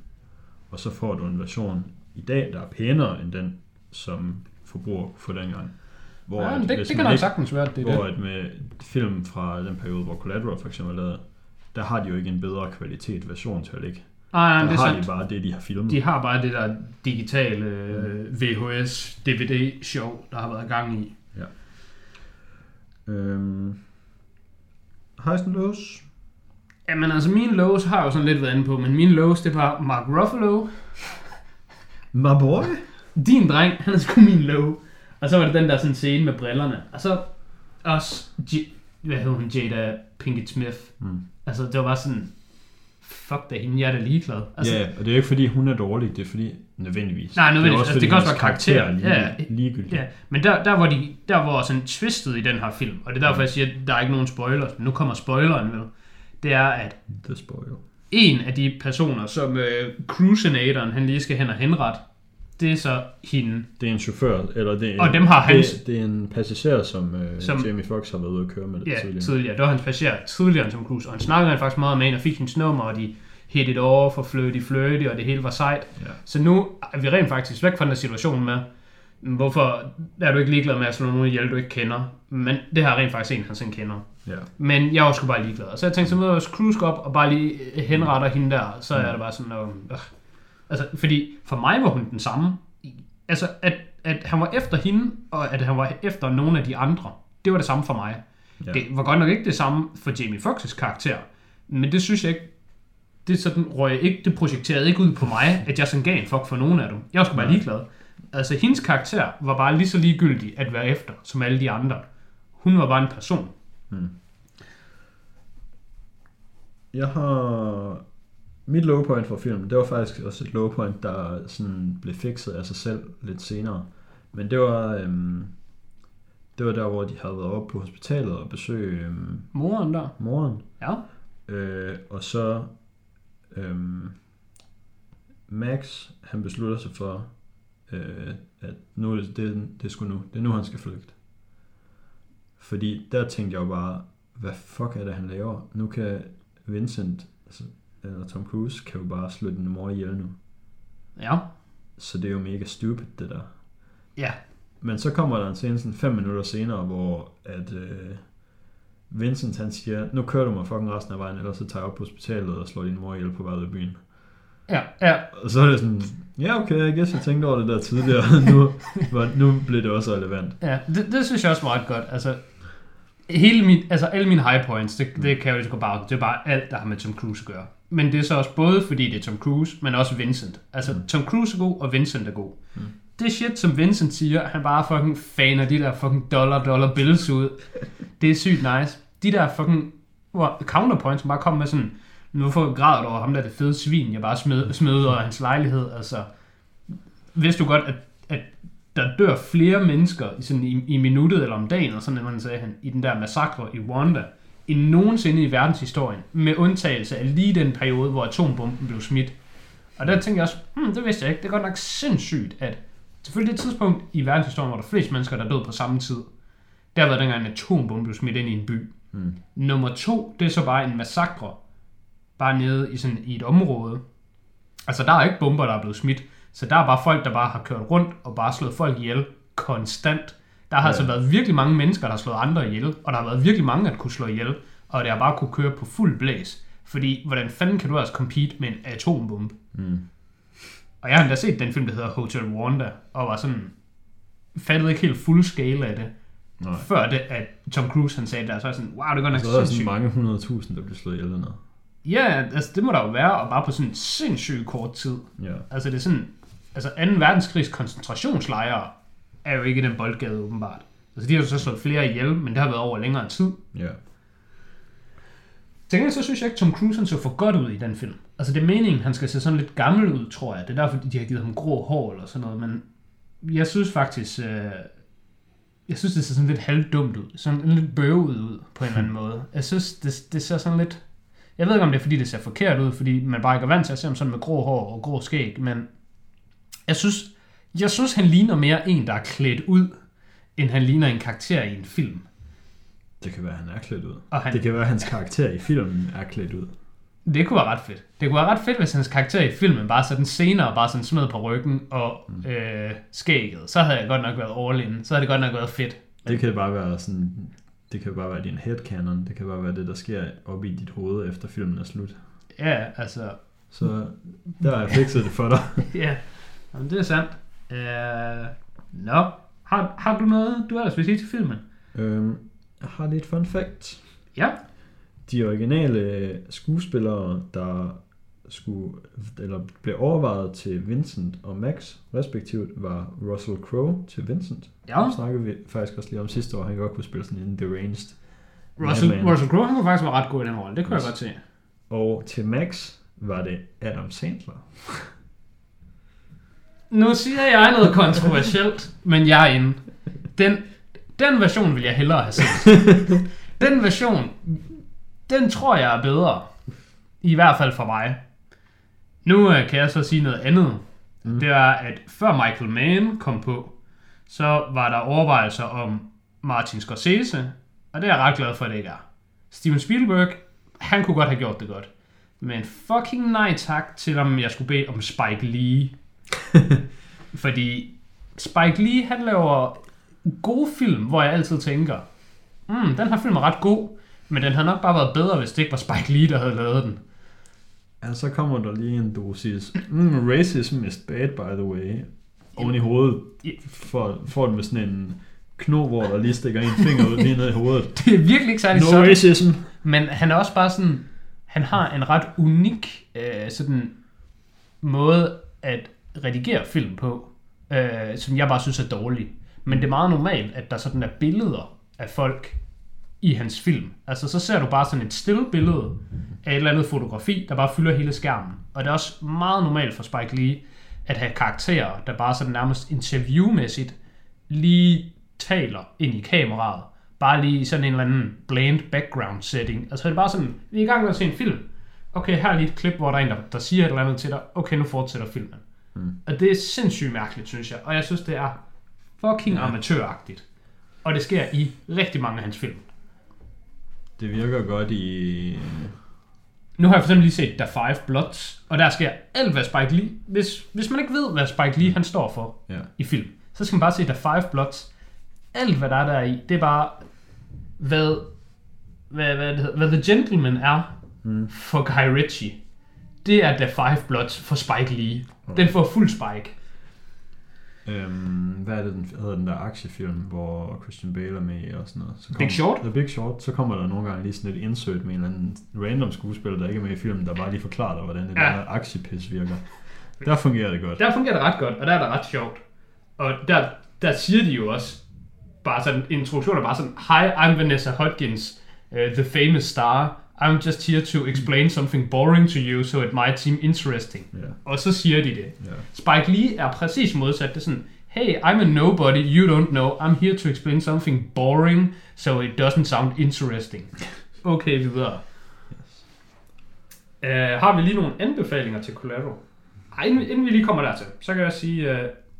Og så får du en version i dag, der er pænere end den, som forbruger for dengang. Hvor Ja, at det, det kan nok sagtens være, det er hvor det. at med film fra den periode, hvor Collateral for eksempel lavet, der har de jo ikke en bedre kvalitet version til at ligge. Nej, Der nej, det er har sandt. de bare det, de har filmet. De har bare det der digitale øh, VHS DVD-show, der har været gang i. Øhm, highs and lows? Jamen altså, mine lows har jeg jo sådan lidt været inde på, men mine lows, det var Mark Ruffalo. My boy? Din dreng, han er sgu min low. Og så var det den der sådan scene med brillerne. Og så også, J- hvad hed hun, Jada Pinkett Smith. Mm. Altså, det var bare sådan, fuck da hende, jeg er da ligeglad. Altså, Ja, og det er ikke fordi hun er dårlig, det er fordi nødvendigvis. Nej, nødvendigvis. Det, er også, Altså, det kan også være karakter. er lige, Ja, ja. ligegyldig. Ja, men der, der, hvor de, der var sådan twistet i den her film, og det er derfor, jeg siger, at der er ikke nogen spoilers, men nu kommer spoileren vel. Det er, at The spoil. en af de personer, som øh, Cruisinatoren, han lige skal hen og henret, det er så hende. Det er en chauffør, eller det er, Og dem har hans- det, det er en passager, som, øh, Som- Jamie Foxx har været ude at køre med Ja, tidligere. tidligere. Det var hans passager tidligere end Tom Cruise. Og han snakkede faktisk meget med en og fik hendes nummer, og de hit it off og flirty flirty, og det hele var sejt. Ja. Så nu er vi rent faktisk væk fra den situation med, hvorfor er du ikke ligeglad med at slå nogen ihjel, du ikke kender? Men det har rent faktisk en, han sådan kender. Ja. Men jeg var sgu bare ligeglad. Så jeg tænkte, så møder jeg Cruise op og bare lige henretter hende der, så er det bare sådan, øh, altså, fordi for mig var hun den samme. Altså, at, at han var efter hende, og at han var efter nogle af de andre, det var det samme for mig. Ja. Det var godt nok ikke det samme for Jamie Foxx's karakter, men det synes jeg ikke, det sådan røg ikke, det projekterede ikke ud på mig, at jeg sådan gav en fuck for nogen af dem. Jeg var sgu bare ligeglad. Altså, hendes karakter var bare lige så ligegyldig at være efter, som alle de andre. Hun var bare en person. Jeg har... Mit low point for filmen, det var faktisk også et low point, der sådan blev fikset af sig selv lidt senere. Men det var, øhm, det var der, hvor de havde været oppe på hospitalet og besøge øhm, Moren der. moren. Ja. Øh, og så øhm, Max, han beslutter sig for, øh, at nu det, det, det er sgu nu. Det er nu, han skal flygte. Fordi der tænkte jeg jo bare, hvad fuck er det, han laver? Nu kan Vincent, altså, eller Tom Cruise, kan jo bare slå din mor ihjel nu. Ja. Så det er jo mega stupid, det der. Ja. Men så kommer der en scene sådan fem minutter senere, hvor at øh, Vincent han siger, nu kører du mig fucking resten af vejen, ellers så tager jeg op på hospitalet og slår din mor ihjel på vej ud af byen. Ja, ja. Og så er det sådan, ja okay, jeg guess jeg tænkte over det der tidligere, <laughs> nu, var- nu blev det også relevant. Ja, det, det synes jeg også ret godt. Altså, hele min, altså alle mine high points, det, det kan jeg jo bare, det er bare alt, der har med Tom Cruise at gøre. Men det er så også både fordi det er Tom Cruise, men også Vincent. Altså, Mm. Tom Cruise er god, og Vincent er god. Mm. Det shit, som Vincent siger, han bare fucking faner de der fucking dollar, dollar bills ud. Det er sygt nice. De der fucking hvor counterpoints, som bare kommer med sådan, hvorfor græder du over ham der det fede svin, jeg bare smed, smed af hans lejlighed, altså. Vidste du godt, at, at der dør flere mennesker i, sådan i, i minuttet eller om dagen, eller sådan, man sagde han, i den der massakre i Rwanda, end nogensinde i verdenshistorien, med undtagelse af lige den periode, hvor atombomben blev smidt. Og der tænkte jeg også, hmm, det vidste jeg ikke, det er godt nok sindssygt, at selvfølgelig det tidspunkt i verdenshistorien, hvor der er flest mennesker, der er døde på samme tid, der været dengang en atombombe blev smidt ind i en by. Mm. Nummer to, det er så bare en massakre, bare nede i, sådan, i et område. Altså, der er ikke bomber, der er blevet smidt, så der er bare folk, der bare har kørt rundt og bare slået folk ihjel konstant. Der har Ja. altså været virkelig mange mennesker, der har slået andre ihjel, og der har været virkelig mange, der kunne slå ihjel, og det har bare kunne køre på fuld blæs. Fordi, hvordan fanden kan du altså compete med en atombombe? Mm. Og jeg har endda set den film, der hedder Hotel Rwanda, og var sådan, fattede ikke helt fuld scale af det. Nej. Før det, at Tom Cruise han sagde der, så er jeg sådan, wow, det godt nok Så er der sådan sindssygt. mange hundredtusind, der bliver slået ihjel dernede. Ja, altså det må der jo være, og bare på sådan en sindssygt kort tid. Ja. Altså det er sådan, altså 2. verdenskrigs koncentrationslejre er jo ikke den boldgade åbenbart. Altså de har jo så slået flere ihjel, men det har været over længere tid. Ja. Til gengæld så synes jeg ikke, Tom Cruise han så for godt ud i den film. Altså det er meningen, han skal se sådan lidt gammel ud, tror jeg. Det er derfor, de har givet ham grå hår eller sådan noget. Men jeg synes faktisk, øh, jeg synes det ser sådan lidt halvdumt ud. Sådan lidt bøvet ud på en eller anden <laughs> måde. Jeg synes, det, det ser sådan lidt... Jeg ved ikke, om det er, fordi det ser forkert ud, fordi man bare ikke er vant til at se ham sådan med grå hår og grå skæg, men jeg synes, jeg synes, han ligner mere en, der er klædt ud, end han ligner en karakter i en film. Det kan være, han er klædt ud. Og han, Det kan være, at hans karakter i filmen er klædt ud. Det kunne være ret fedt. Det kunne være ret fedt, hvis hans karakter i filmen bare sådan senere bare sådan smed på ryggen og Mm. øh, skægget. Så havde jeg godt nok været all in. Så havde det godt nok været fedt. Det kan bare være sådan... Det kan bare være din headcanon. Det kan bare være det, der sker op i dit hoved, efter filmen er slut. Ja, altså... Så der har jeg fikset det for dig. <laughs> Ja, Jamen, det er sandt. Øh, Nå, har, har du noget, du ellers vil sige til filmen? øhm, jeg har lidt fun fact. Ja. De originale skuespillere, der skulle, eller blev overvejet til Vincent og Max respektivt, var Russell Crowe til Vincent. Ja. Det snakkede vi faktisk også lige om sidste år. Han godt kunne spille sådan en deranged. Russell, Madman. Russell Crowe, han kunne faktisk være ret god i den rolle. Det kunne Yes. jeg godt se. Og til Max var det Adam Sandler. Nu siger jeg noget kontroversielt, men jeg er inde. Den, den version vil jeg hellere have set. Den version, den tror jeg er bedre. I hvert fald for mig. Nu øh, kan jeg så sige noget andet. mm. det var, at før Michael Mann kom på, så var der overvejelser om Martin Scorsese, og det er jeg ret glad for, at det ikke er. Steven Spielberg, han kunne godt have gjort det godt. Men fucking nej tak til, om jeg skulle bede om Spike Lee. <laughs> Fordi Spike Lee, han laver gode film, hvor jeg altid tænker, mm, den her film er ret god, men den havde nok bare været bedre, hvis det ikke var Spike Lee, der havde lavet den. Ja, så kommer der lige en dosis. Mm, racism is bad, by the way. Oven i hovedet får, får den med sådan en kno, hvor der lige stikker en finger ud lige ned i hovedet. <laughs> Det er virkelig ikke særlig No sådan. racism. Men han er også bare sådan, han har en ret unik øh, sådan måde at redigere film på, øh, som jeg bare synes er dårlig. Men det er meget normalt, at der sådan er billeder af folk i hans film. Altså så ser du bare sådan et stille billede af et eller andet fotografi, der bare fylder hele skærmen. Og det er også meget normalt for Spike Lee at have karakterer, der bare sådan nærmest interviewmæssigt lige taler ind i kameraet. Bare lige i sådan en eller anden bland background setting. Altså det er bare sådan, vi er i gang med at se en film. Okay, her er lige et klip, hvor der er en, der, der siger et eller andet til dig. Okay, nu fortsætter filmen. Mm. Og det er sindssygt mærkeligt, synes jeg. Og jeg synes, det er fucking ja. amatøragtigt. Og det sker i rigtig mange af hans film. Det virker godt i... Nu har jeg for eksempel lige set The Five Bloods, og der sker alt, hvad Spike Lee... Hvis, hvis man ikke ved, hvad Spike Lee han står for Ja. i film, så skal man bare se The Five Bloods. Alt, hvad der er der i, det er bare, hvad, hvad, hvad, det hedder, hvad The Gentleman er mm. for Guy Ritchie. Det er The Five Bloods for Spike Lee. Den får fuld Spike. Øhm, hvad er det, den hedder den der aktiefilm, hvor Christian Bale er med og sådan noget? Så Big Short? The Big Short. Så kommer der nogle gange lige sådan et insert med en eller anden random skuespiller, der ikke er med i filmen, der bare lige forklarer dig, hvordan det Ja. der aktiepis virker. Der fungerer det godt. Der fungerer det ret godt, og der er det ret sjovt. Og der, der siger de jo også, bare sådan, introduktion er bare sådan, Hi, I'm Vanessa Hudgens, uh, the famous star. I'm just here to explain something boring to you, so it might seem interesting. Ja. Og så siger de det. Ja. Spike Lee er præcis modsat. Det er sådan, hey, I'm a nobody, you don't know. I'm here to explain something boring, so it doesn't sound interesting. Okay, videre. Uh, har vi lige nogle anbefalinger til Collateral? Ej, inden, inden vi lige kommer dertil, så kan jeg sige, uh,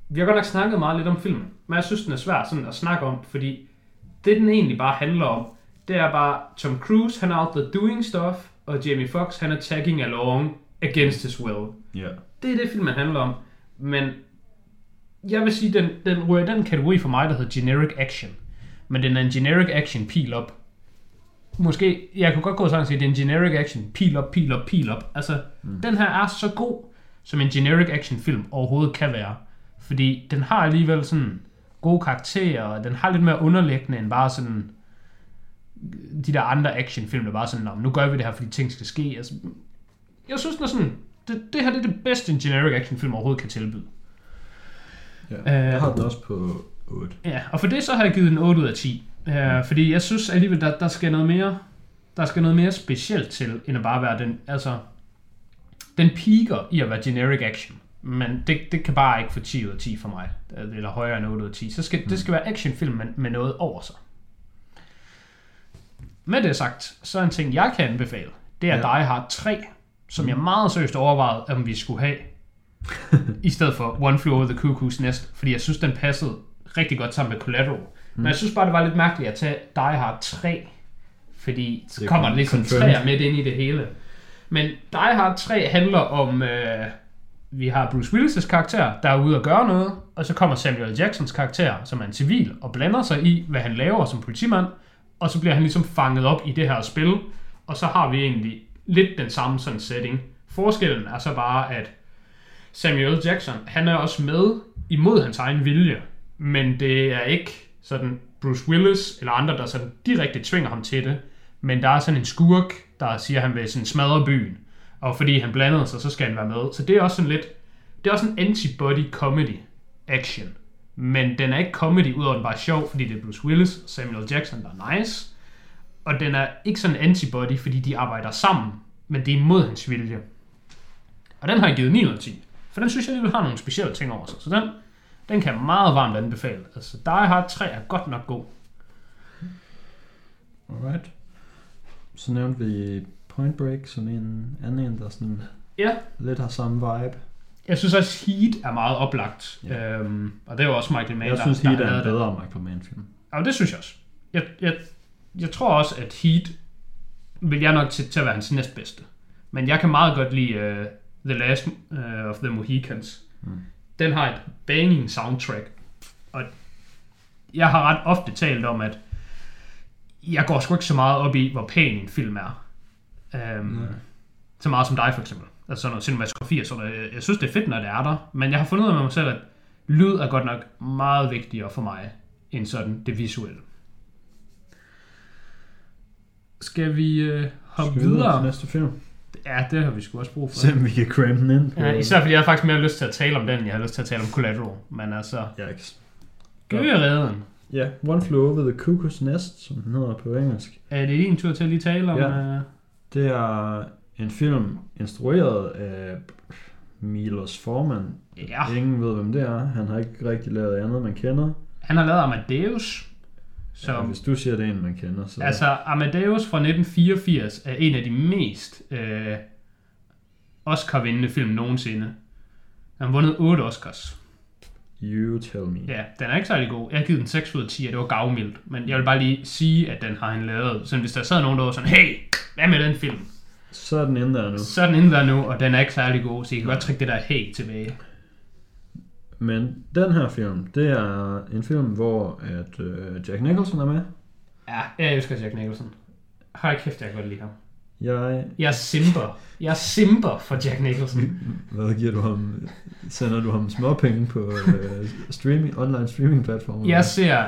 vi har godt nok snakket meget lidt om filmen, men jeg synes, den er svær sådan at snakke om, fordi det, den egentlig bare handler om, det er bare, Tom Cruise, han er out there doing stuff, og Jamie Foxx, han er tagging along against his will. Ja. Det er det, filmen handler om. Men jeg vil sige, den, den ryger i den kategori for mig, der hedder generic action. Men den er en generic action pil op. Måske, jeg kunne godt gå sådan og sige, det er en generic action pil op, pil op, pil op. Altså, mm. den her er så god, som en generic action film overhovedet kan være. Fordi den har alligevel sådan gode karakterer, og den har lidt mere underliggende end bare sådan de der andre actionfilm, der bare sådan, "Nå, men nu gør vi det her, fordi ting skal ske. Altså, jeg synes, den er sådan, det, det her det er det bedste, en generic actionfilm overhovedet kan tilbyde. ja. Øh, Jeg har den også på 8. Ja, og for det så har jeg givet den 8 ud af 10. Uh, fordi jeg synes alligevel, der, der skal noget mere der skal noget mere specielt til, end at bare være den, altså, den piker i at være generic action. Men det, det kan bare ikke få 10 ud af 10 for mig, eller højere end 8 ud af 10. Så skal, det skal være actionfilm med, med noget over sig. Med det sagt, så er en ting, jeg kan anbefale, det er Ja. Die Hard 3, som jeg meget seriøst overvejede, om vi skulle have, <laughs> i stedet for One Flew Over the Cuckoo's Nest, fordi jeg synes, den passede rigtig godt sammen med Collateral. Men jeg synes bare, det var lidt mærkeligt at tage Die Hard 3, fordi så Det kommer kom- der ligesom træer midt ind i det hele. Men Die Hard 3 handler om, øh, vi har Bruce Willis' karakter, der er ude at gøre noget, og så kommer Samuel Jacksons karakter, som er en civil, og blander sig i, hvad han laver som politimand, og så bliver han ligesom fanget op i det her spil, og så har vi egentlig lidt den samme sådan setting. Forskellen er så bare, at Samuel Jackson, han er også med imod hans egen vilje, men det er ikke sådan Bruce Willis eller andre, der sådan direkte tvinger ham til det, men der er sådan en skurk, der siger, at han vil sådan smadre byen, og fordi han blandede sig, så skal han være med. Så det er også sådan lidt, det er også en antibody comedy action, men den er ikke comedy, udover den bare er sjov, fordi det er Bruce Willis og Samuel Jackson, der er nice, og den er ikke sådan antibody, fordi de arbejder sammen, men det er imod hans vilje. Og den har jeg givet 9 ud af 10. For den synes jeg alligevel har nogle specielle ting over sig. Så den, den kan jeg meget varmt anbefale. Altså, Die Hard 3 er godt nok god. Alright. Så nævnte vi Point Break som en anden en, der sådan Ja, lidt har samme vibe. Jeg synes også, Heat er meget oplagt. Ja. Øhm, og det er jo også Michael Mann, Jeg der, synes, der Heat har er en bedre Michael Mann-film. Ja, det synes jeg også. Jeg, jeg, jeg tror også, at Heat vil jeg nok til, til at være hans næstbedste. Men jeg kan meget godt lide uh, The Last uh, of the Mohicans. Mm. Den har et banging soundtrack. Og jeg har ret ofte talt om, at jeg går sgu ikke så meget op i, hvor pæn en film er. Um, Nej. så meget som dig for eksempel. Altså sådan noget cinematografi og sådan noget. Jeg, jeg synes, det er fedt, når det er der. Men jeg har fundet ud af med mig selv, at lyd er godt nok meget vigtigere for mig, end sådan det visuelle. Skal vi øh, hoppe Skal vi videre til næste film? Ja, det har vi sgu også brug for. Om vi kan cramme den ind. Ja, især fordi jeg har faktisk mere lyst til at tale om den, jeg har lyst til at tale om Collateral. Men altså, Yikes. Gøgereden. Ja, One Flew Over the Cuckoo's Nest, som den hedder på engelsk. Er det din tur til at lige tale om? Ja. øh, Det er en film instrueret af Milos Forman. ja. Ingen ved, hvem det er. Han har ikke rigtig lavet andet, man kender. Han har lavet Amadeus. Som, hvis du siger, det er en, man kender, så... Altså, Amadeus fra 1984 er en af de mest øh, Oscar-vindende film nogensinde. Han har vundet 8 Oscars. You tell me. Ja, den er ikke særlig god. Jeg har givet den 6 ud af 10, og det var gavmildt. Men jeg vil bare lige sige, at den har han lavet. Så hvis der sad nogen, der var sådan, hey, hvad med den film? Så er den inde der nu. Så er den inde der nu, og den er ikke særlig god, så I kan godt trække det der hey tilbage. Men den her film, det er en film, hvor at, øh, Jack Nicholson er med. Ja, jeg elsker Jack Nicholson. Hold kæft, jeg kan godt lide ham. Jeg... Jeg simper. Jeg simper for Jack Nicholson. <laughs> Hvad giver du ham? Sender du ham småpenge på øh, streaming, online streaming platformer? Jeg ser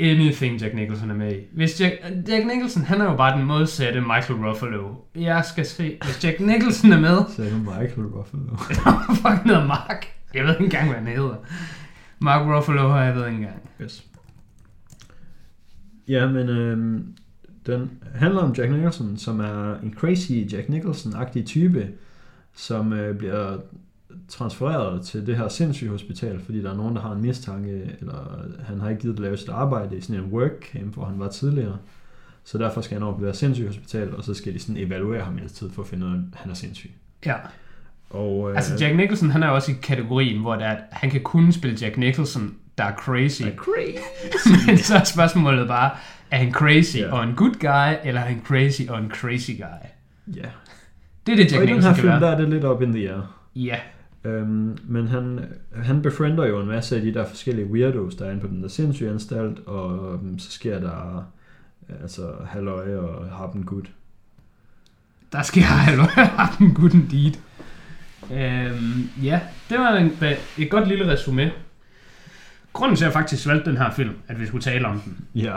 anything Jack Nicholson er med i. Hvis Jack, Jack Nicholson, han er jo bare den modsatte Michael Ruffalo. Jeg skal se, hvis Jack Nicholson er med, <laughs> Sagde du Michael Ruffalo? <laughs> fuck noget Mark. Jeg ved ikke engang, hvad han hedder. Mark Ruffalo har jeg ved ikke engang. Yes. Ja, men øh, den handler om Jack Nicholson, som er en crazy Jack Nicholson-agtig type, som øh, bliver transfereret til det her sindssygehospital, fordi der er nogen, der har en mistanke, eller han har ikke givet at lave sit arbejde i sådan en workcamp, hvor han var tidligere. Så derfor skal han over på det her sindssygehospital, og så skal de sådan evaluere ham i tid for at finde ud af, at han er sindssyg. Ja. Og, øh, Altså Jack Nicholson, han er også i kategorien, hvor det er, at han kan kun spille Jack Nicholson, der er crazy. er crazy. Men <laughs> så er spørgsmålet bare, er han crazy Ja. og en good guy, eller er han crazy og en crazy guy? Ja. Det er det, Jack Og i den Nicholson her film, være. der er det lidt op in the air. Ja, Øhm, men han, han befriender jo en masse af de der forskellige weirdos, der er inde på den der sindssyge anstalt, og øhm, så sker der altså halløj og harpen good. der skal <laughs> jeg have en good indeed. Øhm, ja, det var en, et godt lille resume. Grunden til, at jeg faktisk valgte den her film, at vi skulle tale om den, Ja,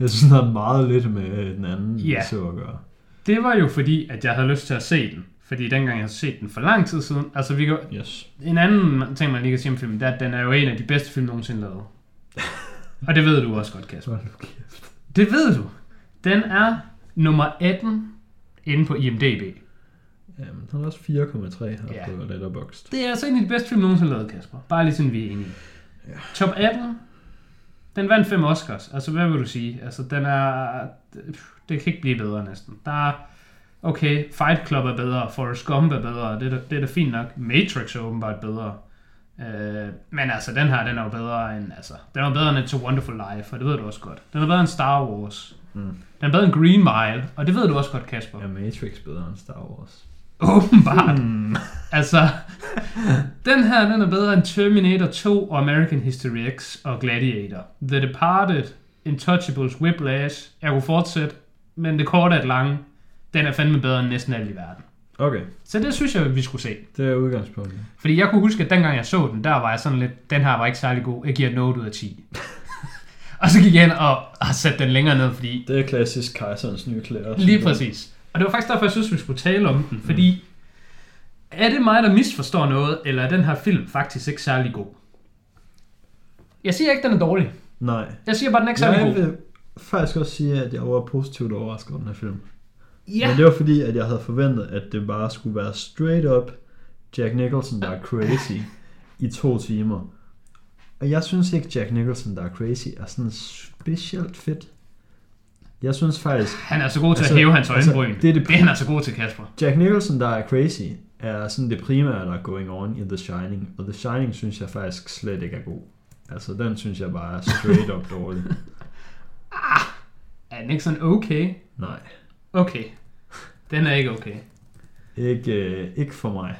jeg synes, den har meget lidt med den anden Ja. så at gøre. det var jo fordi, at jeg havde lyst til at se den. Fordi dengang jeg havde set den for lang tid siden, altså vi kan, Yes. en anden ting, man lige kan sige om filmen, det er, at den er jo en af de bedste film nogensinde lavet. <laughs> Og det ved du også godt, Kasper. Det ved du. Den er nummer 18 inde på IMDb. Jamen, han har også 4,3 her Ja. på Letterboxd. Det er altså en af de bedste film nogensinde lavet, Kasper. Bare lige sådan, vi er enige. Ja. Top 18. Den vandt fem Oscars. Altså, hvad vil du sige? Altså, den er... Det kan ikke blive bedre næsten. Der er... Okay, Fight Club er bedre, Forrest Gump er bedre, det er, det er da fint nok. Matrix er åbenbart bedre. Øh, men altså, den her, den er jo bedre end... Altså, den er bedre end a Wonderful Life, og det ved du også godt. Den er bedre end Star Wars. Mm. Den er bedre end Green Mile, og det ved du også godt, Kasper. Er Matrix bedre end Star Wars? Åbenbart. Mm. <laughs> Altså, den her, den er bedre end Terminator 2 og American History X og Gladiator. The Departed, Intouchables, Whiplash, jeg kunne fortsætte, men det korte er det lange, den er fandme bedre end næsten alt i verden. Okay, Så det synes jeg, vi skulle se. det er udgangspunktet. Fordi jeg kunne huske, at dengang jeg så den, der var jeg sådan lidt, den her var ikke særlig god, jeg giver den 8 ud af 10. <laughs> og så gik jeg ind og har sat den længere ned, fordi Det er klassisk kejserens nye klæder. Lige præcis. Og det var faktisk derfor, jeg synes, vi skulle tale om den. Fordi, er det mig, der misforstår noget, eller er den her film faktisk ikke særlig god? Jeg siger ikke, den er dårlig. Nej. Jeg siger bare, den er ikke særlig Jeg god. vil faktisk også sige, at jeg var positivt overrasket over den her film. Ja, Men det var fordi, at jeg havde forventet, at det bare skulle være straight up Jack Nicholson, der er crazy i to timer. Og jeg synes ikke, Jack Nicholson, der er crazy, er sådan specielt fedt. Jeg synes faktisk, han er så god til Altså- at hæve hans altså, øjenbryn. det er det- det han er så god til, Kasper. Jack Nicholson, der er crazy, er sådan det primære, der er going on i The Shining. Og The Shining synes jeg faktisk slet ikke er god. Altså, den synes jeg bare er straight up dårlig. <laughs> Er den ikke sådan okay? Nej, Okay. Den er ikke okay. ikke, øh, ikke for mig.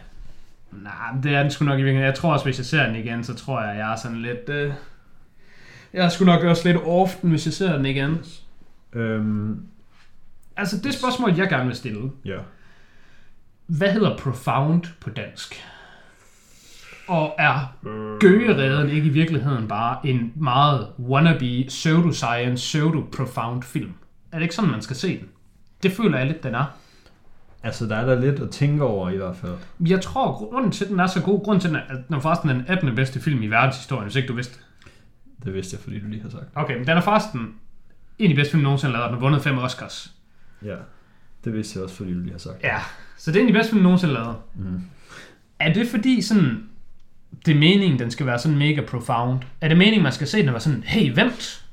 Nej, det er den sgu nok i virkeligheden. Jeg tror også, hvis jeg ser den igen, så tror jeg, jeg er sådan lidt... Øh... Jeg er sgu nok også lidt off den, hvis jeg ser den igen. Øhm, Altså, det spørgsmål, jeg gerne vil stille. ja. Hvad hedder profound på dansk? Og er Gøgereden ikke i virkeligheden bare en meget wannabe pseudoscience, pseudo-profound film? Er det ikke sådan, man skal se den? Det føler jeg lidt, den er. Altså, der er der lidt at tænke over i hvert fald. Jeg tror, grunden til, at den er så god, grunden til, at den er, at den er forresten den 18. bedste film i verdenshistorien, hvis ikke du vidste. Det vidste jeg, fordi du lige har sagt. Okay, men den er forresten en af de bedste film nogensinde lavet, og den har vundet fem Oscars. Ja, det vidste jeg også, fordi du lige har sagt. Ja, så det er en af de bedste film nogensinde lavet. Mm. Er det fordi sådan, det er meningen, den skal være sådan mega profound? Er det meningen, man skal se den og være sådan, hey, vent,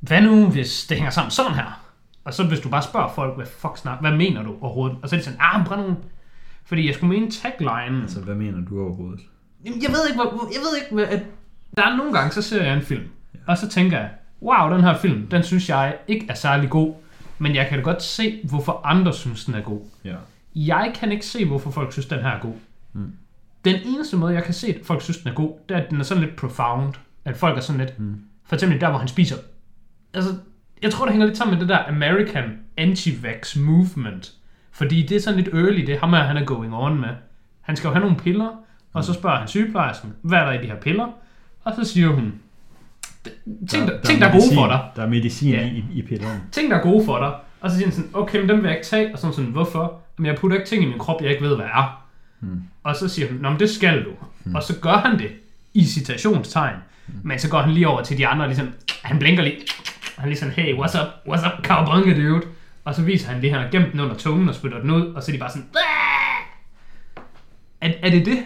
hvad nu, hvis det hænger sammen sådan her? Og så hvis du bare spørger folk, hvad fuck snak, hvad mener du overhovedet? Og så er de sådan, ah, brænd nogle... Fordi jeg skulle mene tagline. Altså, hvad mener du overhovedet? Jamen, jeg ved ikke, hvor, jeg ved ikke, hvad, at der er nogle gange, så ser jeg en film, og så tænker jeg, wow, den her film, den synes jeg ikke er særlig god, men jeg kan da godt se, hvorfor andre synes, den er god. Ja. Jeg kan ikke se, hvorfor folk synes, den her er god. Mm. Den eneste måde, jeg kan se, at folk synes, den er god, det er, at den er sådan lidt profound. At folk er sådan lidt... Mm. For eksempel der, hvor han spiser... Altså, jeg tror, det hænger lidt sammen med det der American anti-vax movement. Fordi det er sådan lidt early, det er ham, her, han er going on med. Han skal jo have nogle piller, og så spørger han sygeplejersken, hvad er der i de her piller? Og så siger hun, ting, der, ting, der er gode medicin- for dig Der er medicin Ja. i, i pillerne. ting, der er gode for dig. Og så siger han sådan, okay, men dem vil jeg ikke tage. Og sådan sådan, hvorfor? Men jeg putter ikke ting i min krop, jeg ikke ved, hvad er. Hmm. Og så siger hun, nå, men det skal du. Hmm. Og så gør han det i citationstegn. Hmm. Men så går han lige over til de andre, og ligesom, han blinker lige. Han er lige sådan, hey, what's up, what's up, cowabunga, dude? Og så viser han lige, at han har gemt den under tungen og spytter den ud, og så er de bare sådan, er, er det det?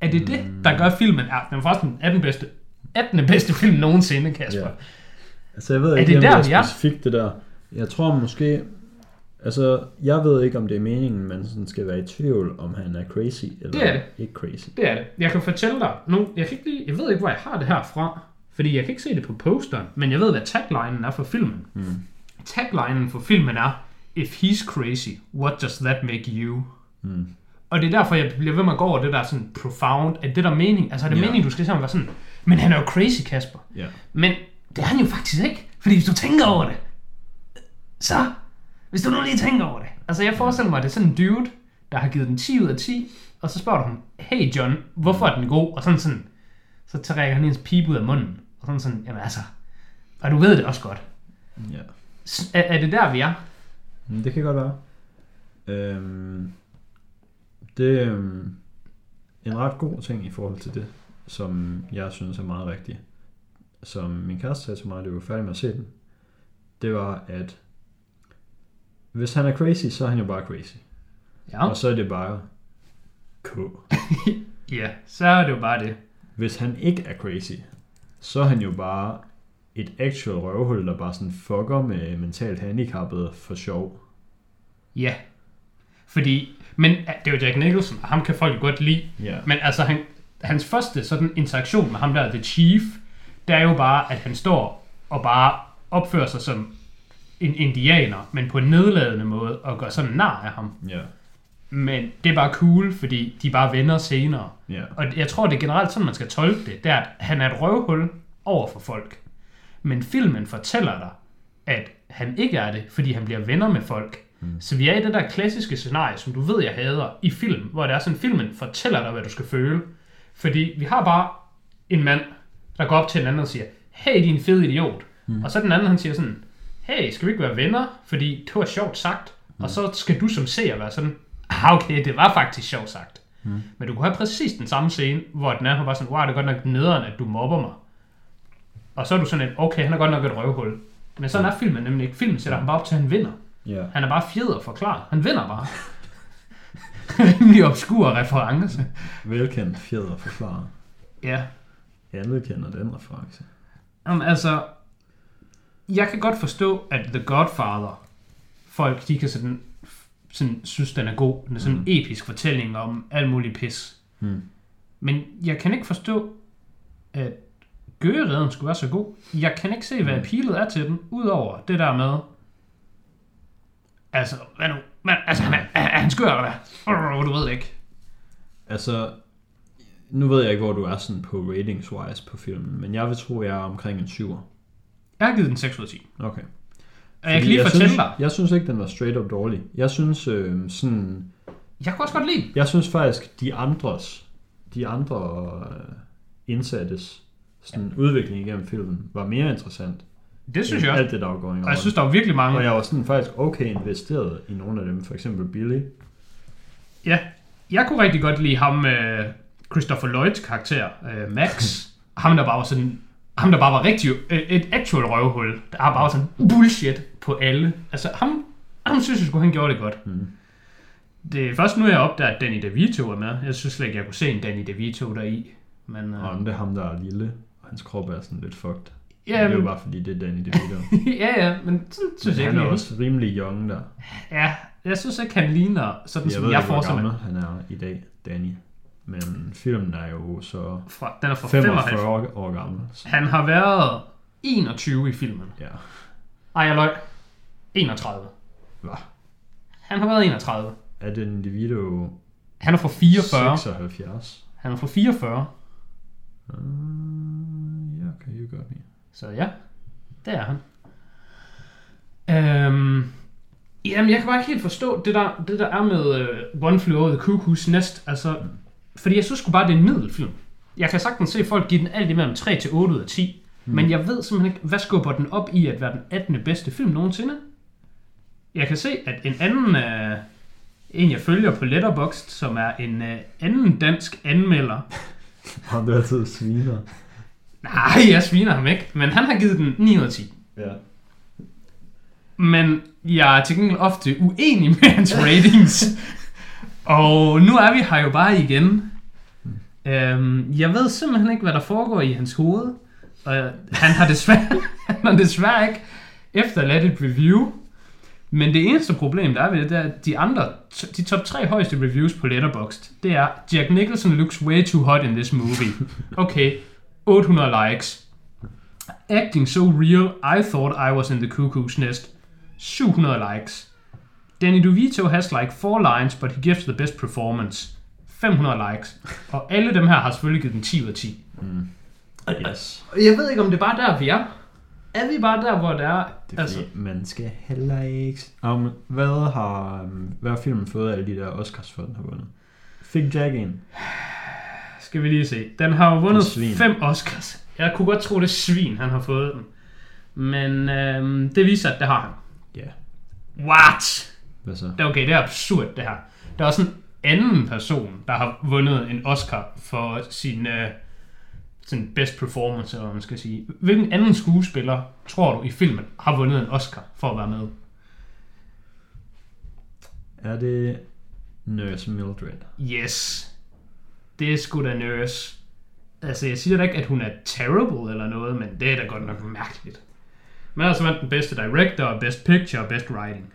Er det det, der gør filmen? Ja, den er forresten 18. bedste, 18. bedste film nogensinde, Kasper. Ja. Altså, jeg ved Er ikke, det om det er er? specifikt det der. Jeg tror måske... Altså, jeg ved ikke, om det er meningen, man sådan skal være i tvivl, om han er crazy eller Det er det. ikke crazy. Det er det. Jeg kan fortælle dig nu, jeg, kan ikke lige, jeg ved ikke, hvor jeg har det her fra, fordi jeg kan ikke se det på posteren, men jeg ved, hvad taglinen er for filmen. Mm. Taglinen for filmen er, If he's crazy, what does that make you? Mm. Og det er derfor, jeg bliver ved med at gå over det der sådan profound, at det der mening, altså er det Ja. meningen, du skal sammen være sådan, men han er jo crazy, Kasper. Ja. Men det er han jo faktisk ikke, fordi hvis du tænker over det, så, hvis du nu lige tænker over det. Altså jeg forestiller mig, at det er sådan en dude, der har givet den 10 ud af 10, og så spørger du ham, hey John, hvorfor er den god? Og sådan sådan, så trækker han ens pipe ud af munden, og sådan sådan, jamen altså, og du ved det også godt. ja. Er, er det der, vi er? Men det kan godt være. Øhm, det er øhm, en ret god ting i forhold til det, som jeg synes er meget rigtigt. Som min kæreste sagde til mig, da vi var færdige med at se den, det var, at hvis han er crazy, så er han jo bare crazy. Ja. Og så er det bare K. <laughs> Ja, så er det jo bare det. Hvis han ikke er crazy, så er han jo bare et actual røvhul, der bare sådan fucker med mentalt handicappede for sjov. Ja. Fordi, men det er jo Jack Nicholson, og ham kan folk godt lide. Ja. Men altså, han, hans første sådan interaktion med ham der, The Chief, det er jo bare, at han står og bare opfører sig som en indianer, men på en nedladende måde, og gør sådan nar af ham. Ja. Men det er bare cool, fordi de er bare venner senere. Ja. Og jeg tror, det er generelt sådan, man skal tolke det. Det er, at han er et røvhul over for folk. Men filmen fortæller dig, at han ikke er det, fordi han bliver venner med folk. Mm. Så vi er i det der klassiske scenarie, som du ved, jeg hader i film, hvor det er sådan, filmen fortæller dig, hvad du skal føle. Fordi vi har bare en mand, der går op til en anden og siger, hey, din fede idiot. Mm. Og så den anden, han siger sådan, hey, skal vi ikke være venner? Fordi det var sjovt sagt. Mm. Og så skal du som seer være sådan, ah, okay, det var faktisk sjovt sagt. Mm. Men du kunne have præcis den samme scene, hvor den anden var sådan, wow, det er godt nok nederen, at du mobber mig. Og så er du sådan et, okay, han er godt nok et røvhul. Men sådan er filmen nemlig ikke. Filmen sætter ham bare op til, at han vinder. Ja. Han er bare fjeder forklaret. Han vinder bare. <laughs> Rimelig obskur reference. Velkendt fjeder forklaret. Ja. Alle kender den reference. Jamen, altså, jeg kan godt forstå, at The Godfather, folk, de kan sådan sådan, synes, den er god. Den er sådan Mm. en episk fortælling om alt muligt pis. Hmm. Men jeg kan ikke forstå, at Gøgereden skulle være så god. Jeg kan ikke se, hvad Mm. appealet er til den, udover det der med... Altså, hvad nu? Men, altså, han er, er, han skør, eller hvad? Du ved det ikke. Altså, nu ved jeg ikke, hvor du er sådan på ratings-wise på filmen, men jeg vil tro, jeg er omkring en 7'er. Jeg har givet den 6 ud af 10. Okay. Og jeg kan lige jeg fortælle synes, dig, Jeg synes ikke, den var straight up dårlig. Jeg synes øh, sådan... jeg kunne også godt lide. Jeg synes faktisk, de andres, de andre øh, indsattes sådan ja. udvikling igennem filmen var mere interessant. Det synes jeg også. Alt det, der var going Og jeg synes, der var virkelig mange... og jeg var sådan faktisk okay investeret i nogle af dem. For eksempel Billy. Ja, jeg kunne rigtig godt lide ham, øh, Christopher Lloyds karakter, øh, Max. <laughs> ham, der bare var sådan... Ham, der bare var rigtig... Øh, et actual røvhul. Der er bare sådan bullshit på alle. Altså, ham, ham synes jeg sgu, han gjorde det godt. Mm. Det er først nu, jeg opdager, at Danny DeVito er med. Jeg synes slet ikke, jeg kunne se en Danny DeVito deri. Men, øh, Og det er ham, der er lille. Og hans krop er sådan lidt fucked. ja, det er jo men, bare fordi, det er Danny DeVito. <laughs> ja, ja, men sådan synes Men jeg han er også rimelig young der. Ja, jeg synes ikke, han ligner sådan, Jeg som ved jeg forestiller mig. han er i dag, Danny. Men filmen er jo så Fra, den er fra 45 95. år gammel. Så, Han har været 21 i filmen. ja. Ej, jeg løg. 31. Hvad? Han har været 31. Er det en DeVito Han er fra 44. 76? Han er fra 44. Uh, ja, okay, you got me. Så ja, det er han. Øhm, jamen, jeg kan bare ikke helt forstå det der, det der er med uh, One Flew Over the Cuckoo's Nest. Altså, fordi jeg synes bare, det er en middelfilm. Jeg kan sagtens se folk give den alt imellem 3 til 8 ud af 10. Mm. Men jeg ved simpelthen ikke, hvad skubber den op i at være den 18. bedste film nogensinde? Jeg kan se, at en anden, uh, en jeg følger på Letterboxd, som er en uh, anden dansk anmelder, <laughs> Ham du altid sviner. nej, jeg sviner ham ikke, men han har givet den 9 ud af 10. Ja. Men jeg er til gengæld ofte uenig med hans <laughs> ratings og nu er vi her jo bare igen. Øhm, jeg ved simpelthen ikke, hvad der foregår i hans hoved. Og han har desværre, <laughs> han har desværre ikke efterladt et review. Men det eneste problem, der er ved det, det er, at de andre, de top tre højeste reviews på Letterboxd, det er, Jack Nicholson looks way too hot in this movie. Okay, 800 likes. Acting so real, I thought I was in the cuckoo's nest. 700 likes. Danny DeVito has like four lines, but he gives the best performance. 500 likes. Og alle dem her har selvfølgelig givet den 10 ud af 10. Mm. Yes. Og jeg ved ikke, om det er bare der, vi er. Er vi bare der, hvor det er... Det er fordi, altså, altså, man skal heller ikke... Um, hvad har um, hvad har filmen fået af alle de der Oscars for, den har vundet? Fik Jack en? skal vi lige se. Den har jo vundet fem Oscars. Jeg kunne godt tro, det er svin, han har fået den. Men øhm, det viser, at det har han. Ja. What? Hvad så? Det er okay, det er absurd, det her. Der er også en anden person, der har vundet en Oscar for sin øh, sådan best performance, eller hvad man skal sige. Hvilken anden skuespiller, tror du, i filmen har vundet en Oscar for at være med? Er det Nurse Mildred? Yes. Det er sgu da Nurse. Altså, jeg siger da ikke, at hun er terrible eller noget, men det er da godt nok mærkeligt. Men altså vandt den bedste director, best picture og best writing.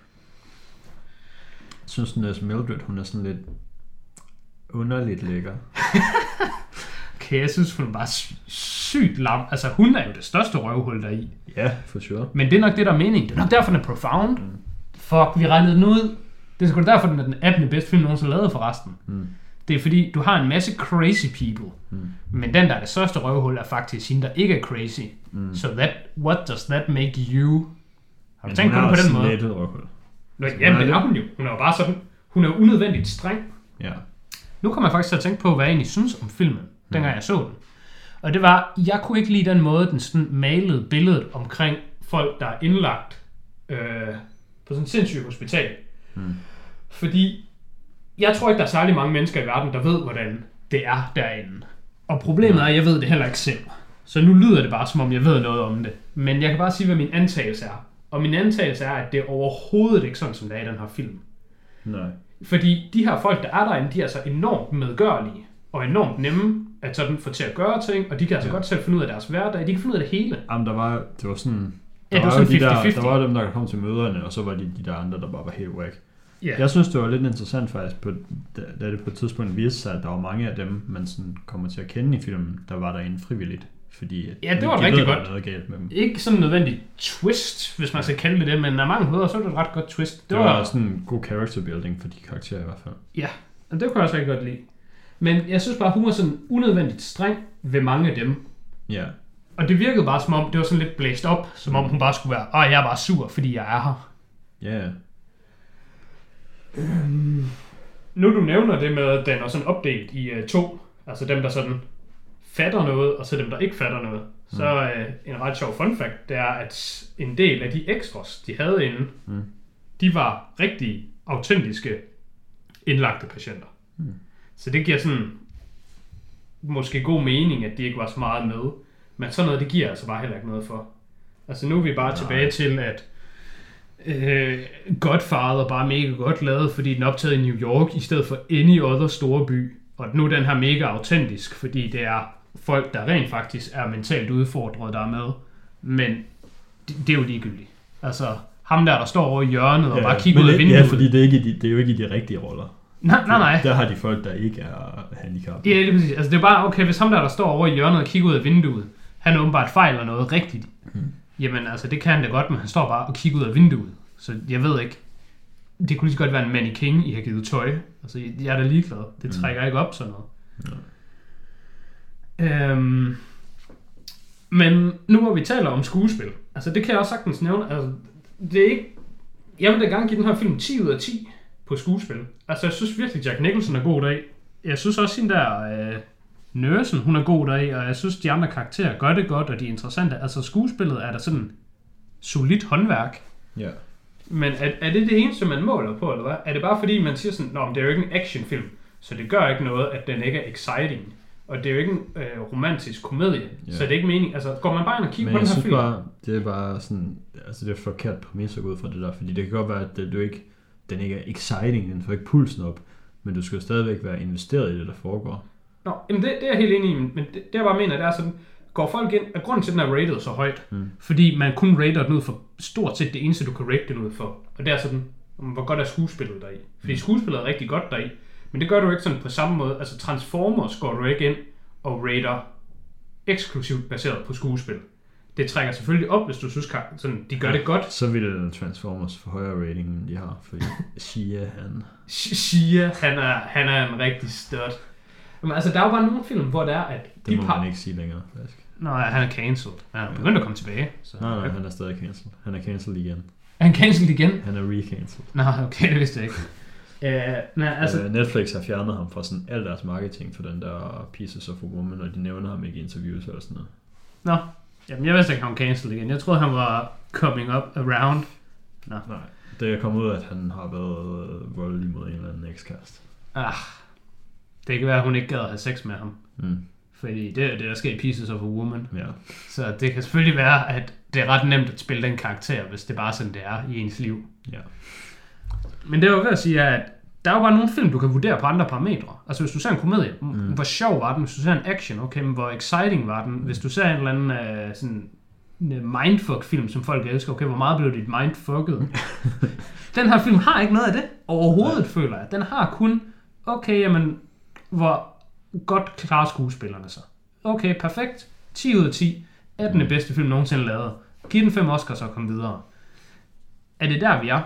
Synes, Nurse Mildred, hun er sådan lidt underligt lækker. <laughs> Okay, jeg synes, hun er bare sy- sygt lam. Altså, hun er jo det største røvhul deri. Ja, for sure. Men det er nok det, der er meningen. Det er nok derfor, den er profound. Mm. Fuck, vi regnede den ud. Det er sgu da derfor, den er den 18. bedste film nogensinde lavet forresten. Mm. Det er fordi, du har en masse crazy people. Mm. Men den, der er det største røvhul, er faktisk hende, der ikke er crazy. Mm. So that, what does that make you? Har du Men tænkt på hun det er på den også måde? lidt et røvhul. Nå, jamen, det er hun jo. Hun er jo bare sådan, hun er unødvendigt streng. Ja. Nu kommer jeg faktisk til at tænke på, hvad jeg egentlig synes om filmen, dengang jeg så den. Og det var, jeg kunne ikke lide den måde, den sådan malede billedet omkring folk, der er indlagt øh, på sådan et sindssygt hospital. Mm. Fordi jeg tror ikke, der er særlig mange mennesker i verden, der ved, hvordan det er derinde. Og problemet er, at jeg ved det heller ikke selv. Så nu lyder det bare, som om jeg ved noget om det. Men jeg kan bare sige, hvad min antagelse er. Og min antagelse er, at det er overhovedet ikke sådan, som det er i den her film. Nej. Fordi de her folk, der er derinde, de er så enormt medgørlige. Og enormt nemme at sådan få til at gøre ting. Og de kan altså Ja. godt selv finde ud af deres hverdag. De kan finde ud af det hele. Jamen, der var, det var sådan... Ja, Der det var var sådan de der, 50-50. der var dem, der kom til møderne, og så var de de der andre, der bare var helt whack. Ja. Jeg synes, det var lidt interessant faktisk, på, da, da det på et tidspunkt viste sig, at der var mange af dem, man sådan kommer til at kende i filmen, der var derinde frivilligt. Fordi at Ja, det var de rigtig ved, der godt. noget galt med dem. Ikke sådan en nødvendig twist, hvis man skal kalde det det, men af mange måder, så var det et ret godt twist. Det, det var, var sådan en god character building for de karakterer i hvert fald. Og det kunne jeg også rigtig godt lide. Men jeg synes bare, hun var sådan unødvendigt streng ved mange af dem. Ja, Og det virkede bare som om, det var sådan lidt blæst op, som om hun bare skulle være, åh, jeg er bare sur, fordi jeg er her. ja, Nu du nævner det med, at den er sådan opdelt i uh, to, altså dem, der sådan fatter noget, og så dem, der ikke fatter noget. Så uh, en ret sjov fun fact, det er, at en del af de extras, de havde inde, Mm. de var rigtig autentiske indlagte patienter. Mm. Så det giver sådan måske god mening, at de ikke var så meget med. Men sådan noget, det giver altså bare heller ikke noget for. Altså nu er vi bare Nej. tilbage til, at øh, Godfather bare mega godt lavet, fordi den er optaget i New York, i stedet for any other store by. Og nu er den her mega autentisk, fordi det er folk, der rent faktisk er mentalt udfordret, der er med. Men det, det er jo ligegyldigt. Altså, ham der, der står over i hjørnet og ja. bare kigger ud af det- vinduet. Ja, fordi det er, ikke de, det er jo ikke i de rigtige roller. Nej, nej, nej. Der har de folk, der ikke er handicappet. Ja, lige præcis. Altså, det er bare, okay, hvis ham der, der står over i hjørnet og kigger ud af vinduet, han åbenbart fejler noget rigtigt, Hmm. jamen altså, det kan han da godt, men han står bare og kigger ud af vinduet. Så jeg ved ikke, det kunne lige så godt være en mannequin, I har givet tøj. Altså, jeg er da ligeglad. Det Mm. trækker ikke op sådan noget. Øhm, men nu hvor vi taler om skuespil, altså det kan jeg også sagtens nævne, altså det er ikke, jeg vil da gerne give den her film 10 ud af 10 på skuespil. Altså jeg synes virkelig, Jack Nicholson er god deri. Jeg synes også, hende der øh, nørsen, hun er god deri, og jeg synes, de andre karakterer gør det godt, og de er interessante. Altså skuespillet er der sådan solidt håndværk. Ja. Men er, er det det eneste, man måler på, eller hvad? Er det bare fordi, man siger sådan, Nå, men det er jo ikke en actionfilm, så det gør ikke noget, at den ikke er exciting. Og det er jo ikke en øh, romantisk komedie, Ja. så det er ikke mening. Altså, går man bare ind og kigger Men på den her synes film? bare, det er bare sådan, altså det er forkert præmis at gå ud fra det der, fordi det kan godt være, at det, du ikke, den ikke er exciting, den får ikke pulsen op, men du skal jo stadigvæk være investeret i det, der foregår. Nå, jamen det, det er jeg helt enig i, men det, det jeg bare mener, det er sådan, går folk ind, at grunden til, at den er rated så højt, Mm. fordi man kun rater den ud for stort set det eneste, du kan rate den ud for. Og det er sådan, hvor godt er skuespillet deri. Fordi skuespillet er rigtig godt deri, men det gør du ikke sådan på samme måde. Altså Transformers går du ikke ind og rater eksklusivt baseret på skuespil. Det trækker selvfølgelig op, hvis du synes, sådan, de gør det godt. Så ville Transformers få højere rating, end de har, fordi Shia, han... Shia, han er, han er en rigtig stud. Men altså, der er jo bare nogle film, hvor det er, at Det de må par... man ikke sige længere, faktisk. Nej, han er cancelled. Han er begyndt at komme tilbage. Så. Nej, nej, han er stadig cancelled. Han er cancelled igen. Er han cancelled igen? Han er recancelled. Nå, okay, det vidste jeg ikke. Øh, nej, altså, uh, Netflix har fjernet ham fra sådan al deres marketing for den der Pieces of a Woman, og de nævner ham ikke i interviews eller sådan noget. nå. Jamen, jeg vidste ikke, han var cancelled igen. Jeg troede, han var coming up around. Nå. Nej, det er kommet ud at han har været øh, voldelig mod en eller anden ekskæreste. Ah, det kan være, at hun ikke gad at have sex med ham. Mm. Fordi det er det, der sker i Pieces of a Woman. Ja. Så det kan selvfølgelig være, at det er ret nemt at spille den karakter, hvis det bare er sådan, det er i ens liv. Ja. Men det er jo ved at sige, at der er jo bare nogle film, du kan vurdere på andre parametre. Altså hvis du ser en komedie, mm. hvor sjov var den? Hvis du ser en action, okay, men hvor exciting var den? Hvis du ser en eller anden uh, sådan en mindfuck-film, som folk elsker, okay, hvor meget blev dit mindfucket? <laughs> den her film har ikke noget af det overhovedet, føler jeg. Den har kun, okay, jamen, hvor godt klarer skuespillerne sig. Okay, perfekt. 10 ud af 10. Er den det bedste film nogensinde lavet? Giv den fem Oscars og kom videre. Er det der, vi er?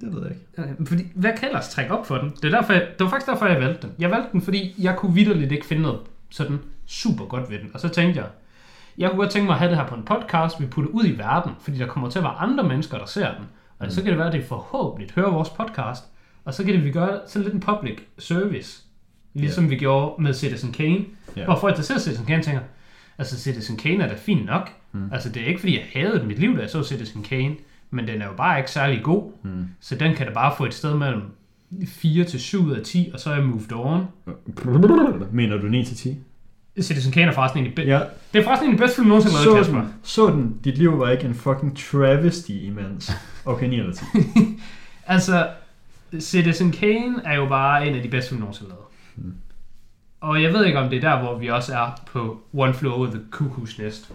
Det ved jeg ikke. Øh, Fordi, hvad kan ellers trække op for den? Det, er derfor, jeg, det var faktisk derfor, jeg valgte den. Jeg valgte den, fordi jeg kunne vidderligt ikke finde noget sådan super godt ved den. Og så tænkte jeg, jeg kunne godt tænke mig at have det her på en podcast, vi putter ud i verden, fordi der kommer til at være andre mennesker, der ser den. Og mm. så kan det være, at det forhåbentlig hører vores podcast, og så kan det, vi gøre sådan lidt en public service, ligesom yeah. vi gjorde med Citizen Kane, yeah. hvor folk, der ser Citizen Kane, tænker, altså Citizen Kane er da fint nok. Mm. Altså det er ikke, fordi jeg havde mit liv, da jeg så Citizen Kane, men den er jo bare ikke særlig god. Mm. Så den kan da bare få et sted mellem 4 til 7 ud af 10, og så er jeg moved on. Mener du 9 til 10? Citizen Kane er forresten en be- Ja. Det er forresten en af de bedste film, nogensinde lavet, Kasper. den, så den, dit liv var ikke en fucking travesty imens. Okay, 9 eller 10. <laughs> Altså, Citizen Kane er jo bare en af de bedste film, nogensinde lavet. Mm. Og jeg ved ikke, om det er der, hvor vi også er på One Flew Over the Cuckoo's Nest.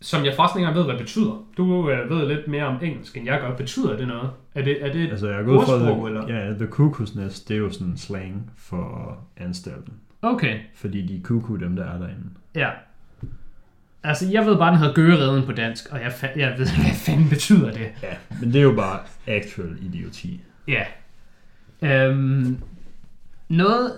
Som jeg forresten ikke engang ved, hvad betyder. Du øh, ved lidt mere om engelsk, end jeg gør. Betyder det noget? Er det, er det et Altså, jeg er gået ordsprog, the, eller? ja, the cuckoo's nest, det er jo sådan en slang for anstalten. Okay, Fordi de er cuckoo, dem der er derinde. ja. Altså, jeg ved bare, den hedder Gøreden på dansk, og jeg, fa- jeg ved ikke, <laughs> hvad fanden betyder det. Ja, men det er jo bare actual idioti. Ja. Øhm, noget,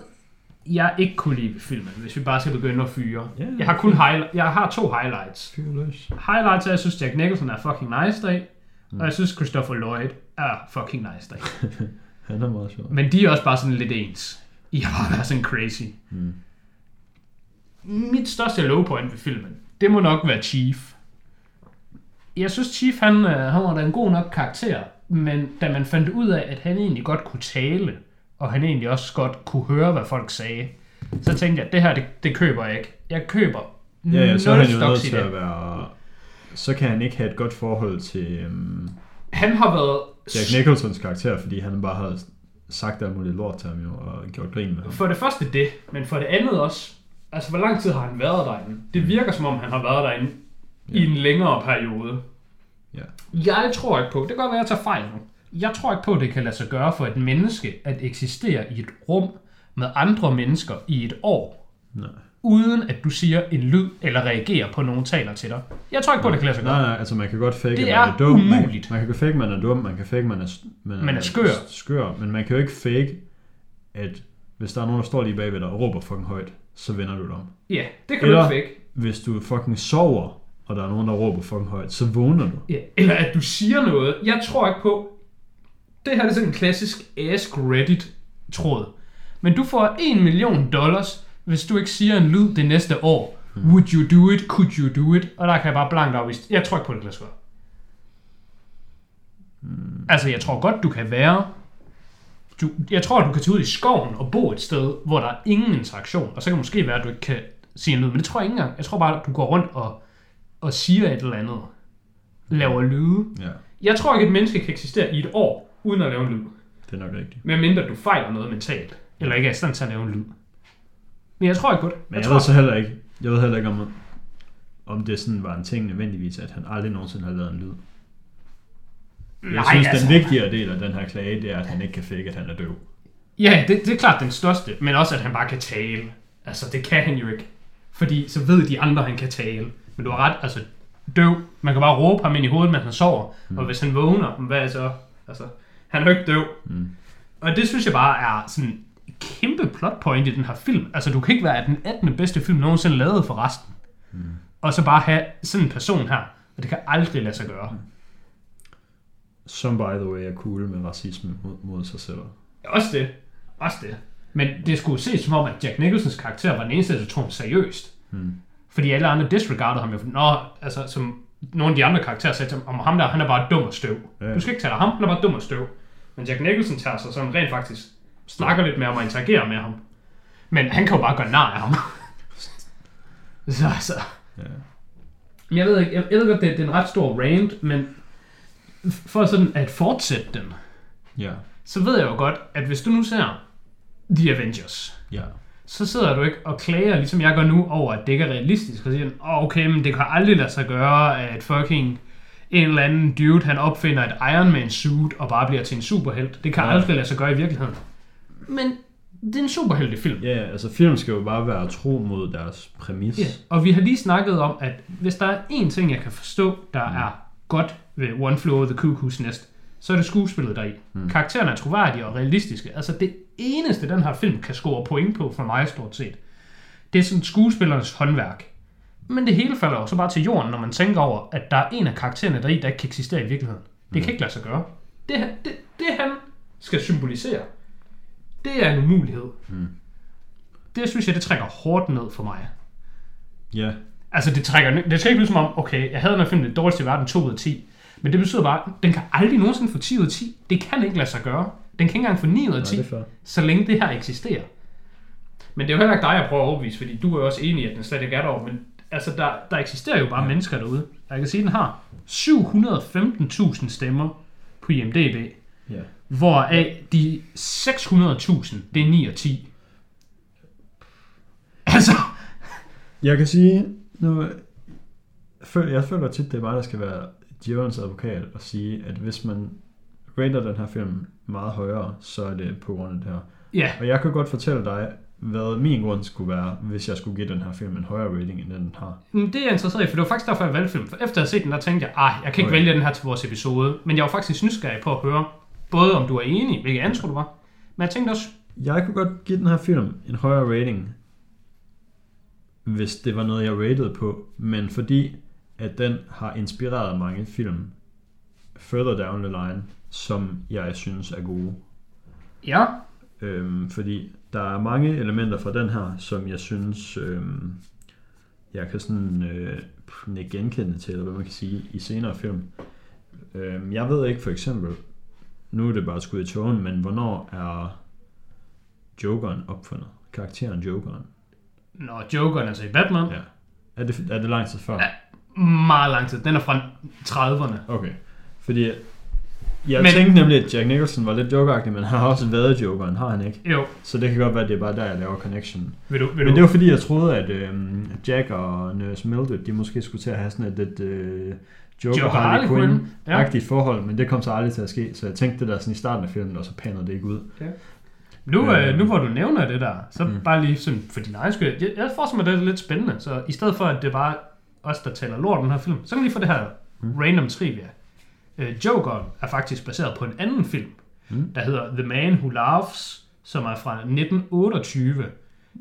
jeg ikke kunne lide ved filmen, hvis vi bare skal begynde at fyre. Ja. Jeg har kun highli- jeg har to highlights. Fyr løs. Highlights er, at jeg synes, Jack Nicholson er fucking nice dag, Mm. og jeg synes, Christopher Lloyd er fucking nice dag. <laughs> Han er meget sjov. Men de er også bare sådan lidt ens. I har bare været sådan crazy. Mm. Mit største low point ved filmen, det må nok være Chief. Jeg synes, Chief han, øh, han var da en god nok karakter, men da man fandt ud af, at han egentlig godt kunne tale, og han egentlig også godt kunne høre, hvad folk sagde, så tænkte jeg, at det her, det, det køber jeg ikke. Jeg køber Ja, ja, så er han jo nødt til at være... Så kan han ikke have et godt forhold til um, Han har været... Jack Nicholsons karakter, fordi han bare har sagt alt muligt lort til ham jo, og gjort grin med ham. For det første det, men for det andet også, altså hvor lang tid har han været derinde? Det virker som om, han har været derinde ja. i en længere periode. Ja. Jeg tror ikke på, det kan godt være, at jeg tager fejl nu. Jeg tror ikke på, at det kan lade sig gøre for et menneske at eksistere i et rum med andre mennesker i et år, Nej. uden at du siger en lyd eller reagerer på nogen taler til dig. Jeg tror ikke på, at det kan lade sig gøre. Nej, nej, altså man kan godt fake, Det at man er er dum. Man, umuligt. man kan fake, at man er dum, man kan fake, at man er, man Man er skør. skør. Men man kan jo ikke fake, at hvis der er nogen, der står lige bagved dig og råber fucking højt, så vender du dig om. Ja, det kan Eller- du ikke fake. Hvis du fucking sover, og der er nogen, der råber fucking højt, så vågner du. Ja, eller at du siger noget. Jeg tror ikke på... Det her det er sådan en klassisk Ask Reddit-tråd. Men du får 1 million dollars, hvis du ikke siger en lyd det næste år. Hmm. Would you do it? Could you do it? Og der kan jeg bare blankt afvise. Jeg tror ikke på, det gøre. Hmm. Altså, jeg tror godt, du kan være... Du, jeg tror, du kan tage ud i skoven og bo et sted, hvor der er ingen interaktion. Og så kan det måske være, at du ikke kan sige en lyd. Men det tror jeg ikke engang. Jeg tror bare, at du går rundt og, og siger et eller andet. Laver lyde. Ja, Jeg tror ikke, et menneske kan eksistere i et år, uden at lave en lyd. det er nok rigtigt. Medmindre du fejler noget mentalt, eller ikke er i stand til at lave en lyd. Men jeg tror ikke på det. Men jeg, tror, ved så heller ikke, jeg ved heller ikke, om, om det sådan var en ting nødvendigvis, at han aldrig nogensinde har lavet en lyd. Jeg Nej, synes, altså- den vigtigere del af den her klage, det er, at han ikke kan fake, at han er døv. Ja, det, det er klart den største, men også at han bare kan tale. Altså, det kan han jo ikke. Fordi så ved de andre, han kan tale. Men du har ret, altså døv. Man kan bare råbe ham ind i hovedet, mens han sover. Mm. Og hvis han vågner, hvad er så? Altså, han er jo ikke døv. Mm. Og det synes jeg bare er sådan en kæmpe plot point i den her film. Altså, du kan ikke være den 18. bedste film nogensinde lavet for resten. Mm. Og så bare have sådan en person her. Og det kan aldrig lade sig gøre. Som by the way er cool med racisme mod, mod sig selv. Også det. Også det. Men det skulle ses som om, at Jack Nicholsons karakter var den eneste, der tog ham seriøst. Mm. Fordi alle andre disregardede ham jo. Nå, altså, som nogle af de andre karakterer sagde til ham, om ham der, han er bare dum og støv. Ja. Du skal ikke tage dig ham, han er bare dum og støv. Men Jack Nicholson tager sig sådan rent faktisk, snakker lidt med ham og interagerer med ham. Men han kan jo bare gøre nar af ham. <laughs> så altså... Ja. Men Jeg ved ikke, jeg, jeg ved godt, det, det er en ret stor rant, men for sådan at fortsætte den, Ja. så ved jeg jo godt, at hvis du nu ser The Avengers, Ja. så sidder du ikke og klager, ligesom jeg gør nu, over, at det ikke er realistisk, og siger, oh, okay, men det kan aldrig lade sig gøre, at fucking en eller anden dude, han opfinder et Iron Man suit og bare bliver til en superhelt. Det kan Ja. aldrig lade sig gøre i virkeligheden. Men det er en superheltefilm. Ja, altså film skal jo bare være tro mod deres præmis. Ja. Og vi har lige snakket om, at hvis der er én ting, jeg kan forstå, der Mm. er godt ved One Flew Over the Cuckoo's Nest, så er det skuespillet deri. Mm. Karaktererne er troværdige og realistiske. Altså det eneste, den her film kan score point på for mig stort set, det er sådan skuespillernes håndværk. Men det hele falder jo så bare til jorden, når man tænker over, at der er en af karaktererne deri, der ikke kan eksistere i virkeligheden. Det kan ikke lade sig gøre. Det, det, det han skal symbolisere, det er en umulighed. Mm. Det synes jeg, det trækker hårdt ned for mig. Ja. Altså, det trækker, det skal ikke lyde som om, okay, jeg havde den her film det dårligste i verden 2 ud af 10. Men det betyder bare, at den kan aldrig nogensinde få 10 ud af 10. Det kan ikke lade sig gøre. Den kan ikke engang få 9 ud af 10, Nej, så længe det her eksisterer. Men det er jo heller ikke dig, jeg prøver at overbevise, fordi du er jo også enig i, at den slet ikke er der. Men altså, der, der eksisterer jo bare ja. mennesker derude. Jeg kan sige, at den har 715.000 stemmer på IMDb, Ja. hvoraf de 600.000, det er 9 og 10. Altså, Jeg kan sige, nu, jeg føler tit, det er mig, der skal være djævelens advokat og sige, at hvis man rater den her film meget højere, så er det på grund af det her. Ja, Og jeg kan godt fortælle dig, hvad min grund skulle være, hvis jeg skulle give den her film en højere rating, end den har. men det er jeg interesseret i, for det var faktisk derfor, jeg valgte film. For efter at have set den, der tænkte jeg, ah, jeg kan ikke Okay. vælge den her til vores episode. Men jeg var faktisk nysgerrig på at høre, både om du er enig, hvilket jeg tror du var, men jeg tænkte også, Jeg kunne godt give den her film en højere rating, hvis det var noget, jeg rated på, men fordi at den har inspireret mange film further down the line, som jeg synes er gode. ja, Øhm, fordi der er mange elementer fra den her, som jeg synes, øhm, jeg kan sådan øh, genkende til, eller hvad man kan sige, i senere film. Øhm, jeg ved ikke for eksempel, nu er det bare skud i togen, men hvornår er Jokeren opfundet? Karakteren Jokeren? når Jokeren altså i Batman, Ja. Er det, er det lang tid før? Ja. meget lang tid. Den er fra 30'erne. Okay. Fordi jeg Men- tænkte nemlig, at Jack Nicholson var lidt jokeragtig, men han har også været Jokeren, har han ikke? Jo, Så det kan godt være, at det er bare der, jeg laver connection. vil du, vil Men du, det var fordi, jeg troede, at øh, Jack og Nurse Mildred, de måske skulle til at have sådan et lidt øh, Joker, Joker Harley Harley Quinn, Quinn-agtigt forhold, men det kom så aldrig til at ske, så jeg tænkte det der sådan i starten af filmen, og så panede det ikke ud. Nu, øh, Øh. nu hvor du nævner det der, så mm. Bare lige sådan for din egen skyld. Jeg, jeg får mig det er lidt spændende, så i stedet for at det er bare os, der taler lort om den her film, så kan vi lige få det her. Mm. random trivia. Øh, Jokeren er faktisk baseret på en anden film, mm. Der hedder The Man Who Laughs, som er fra 1928.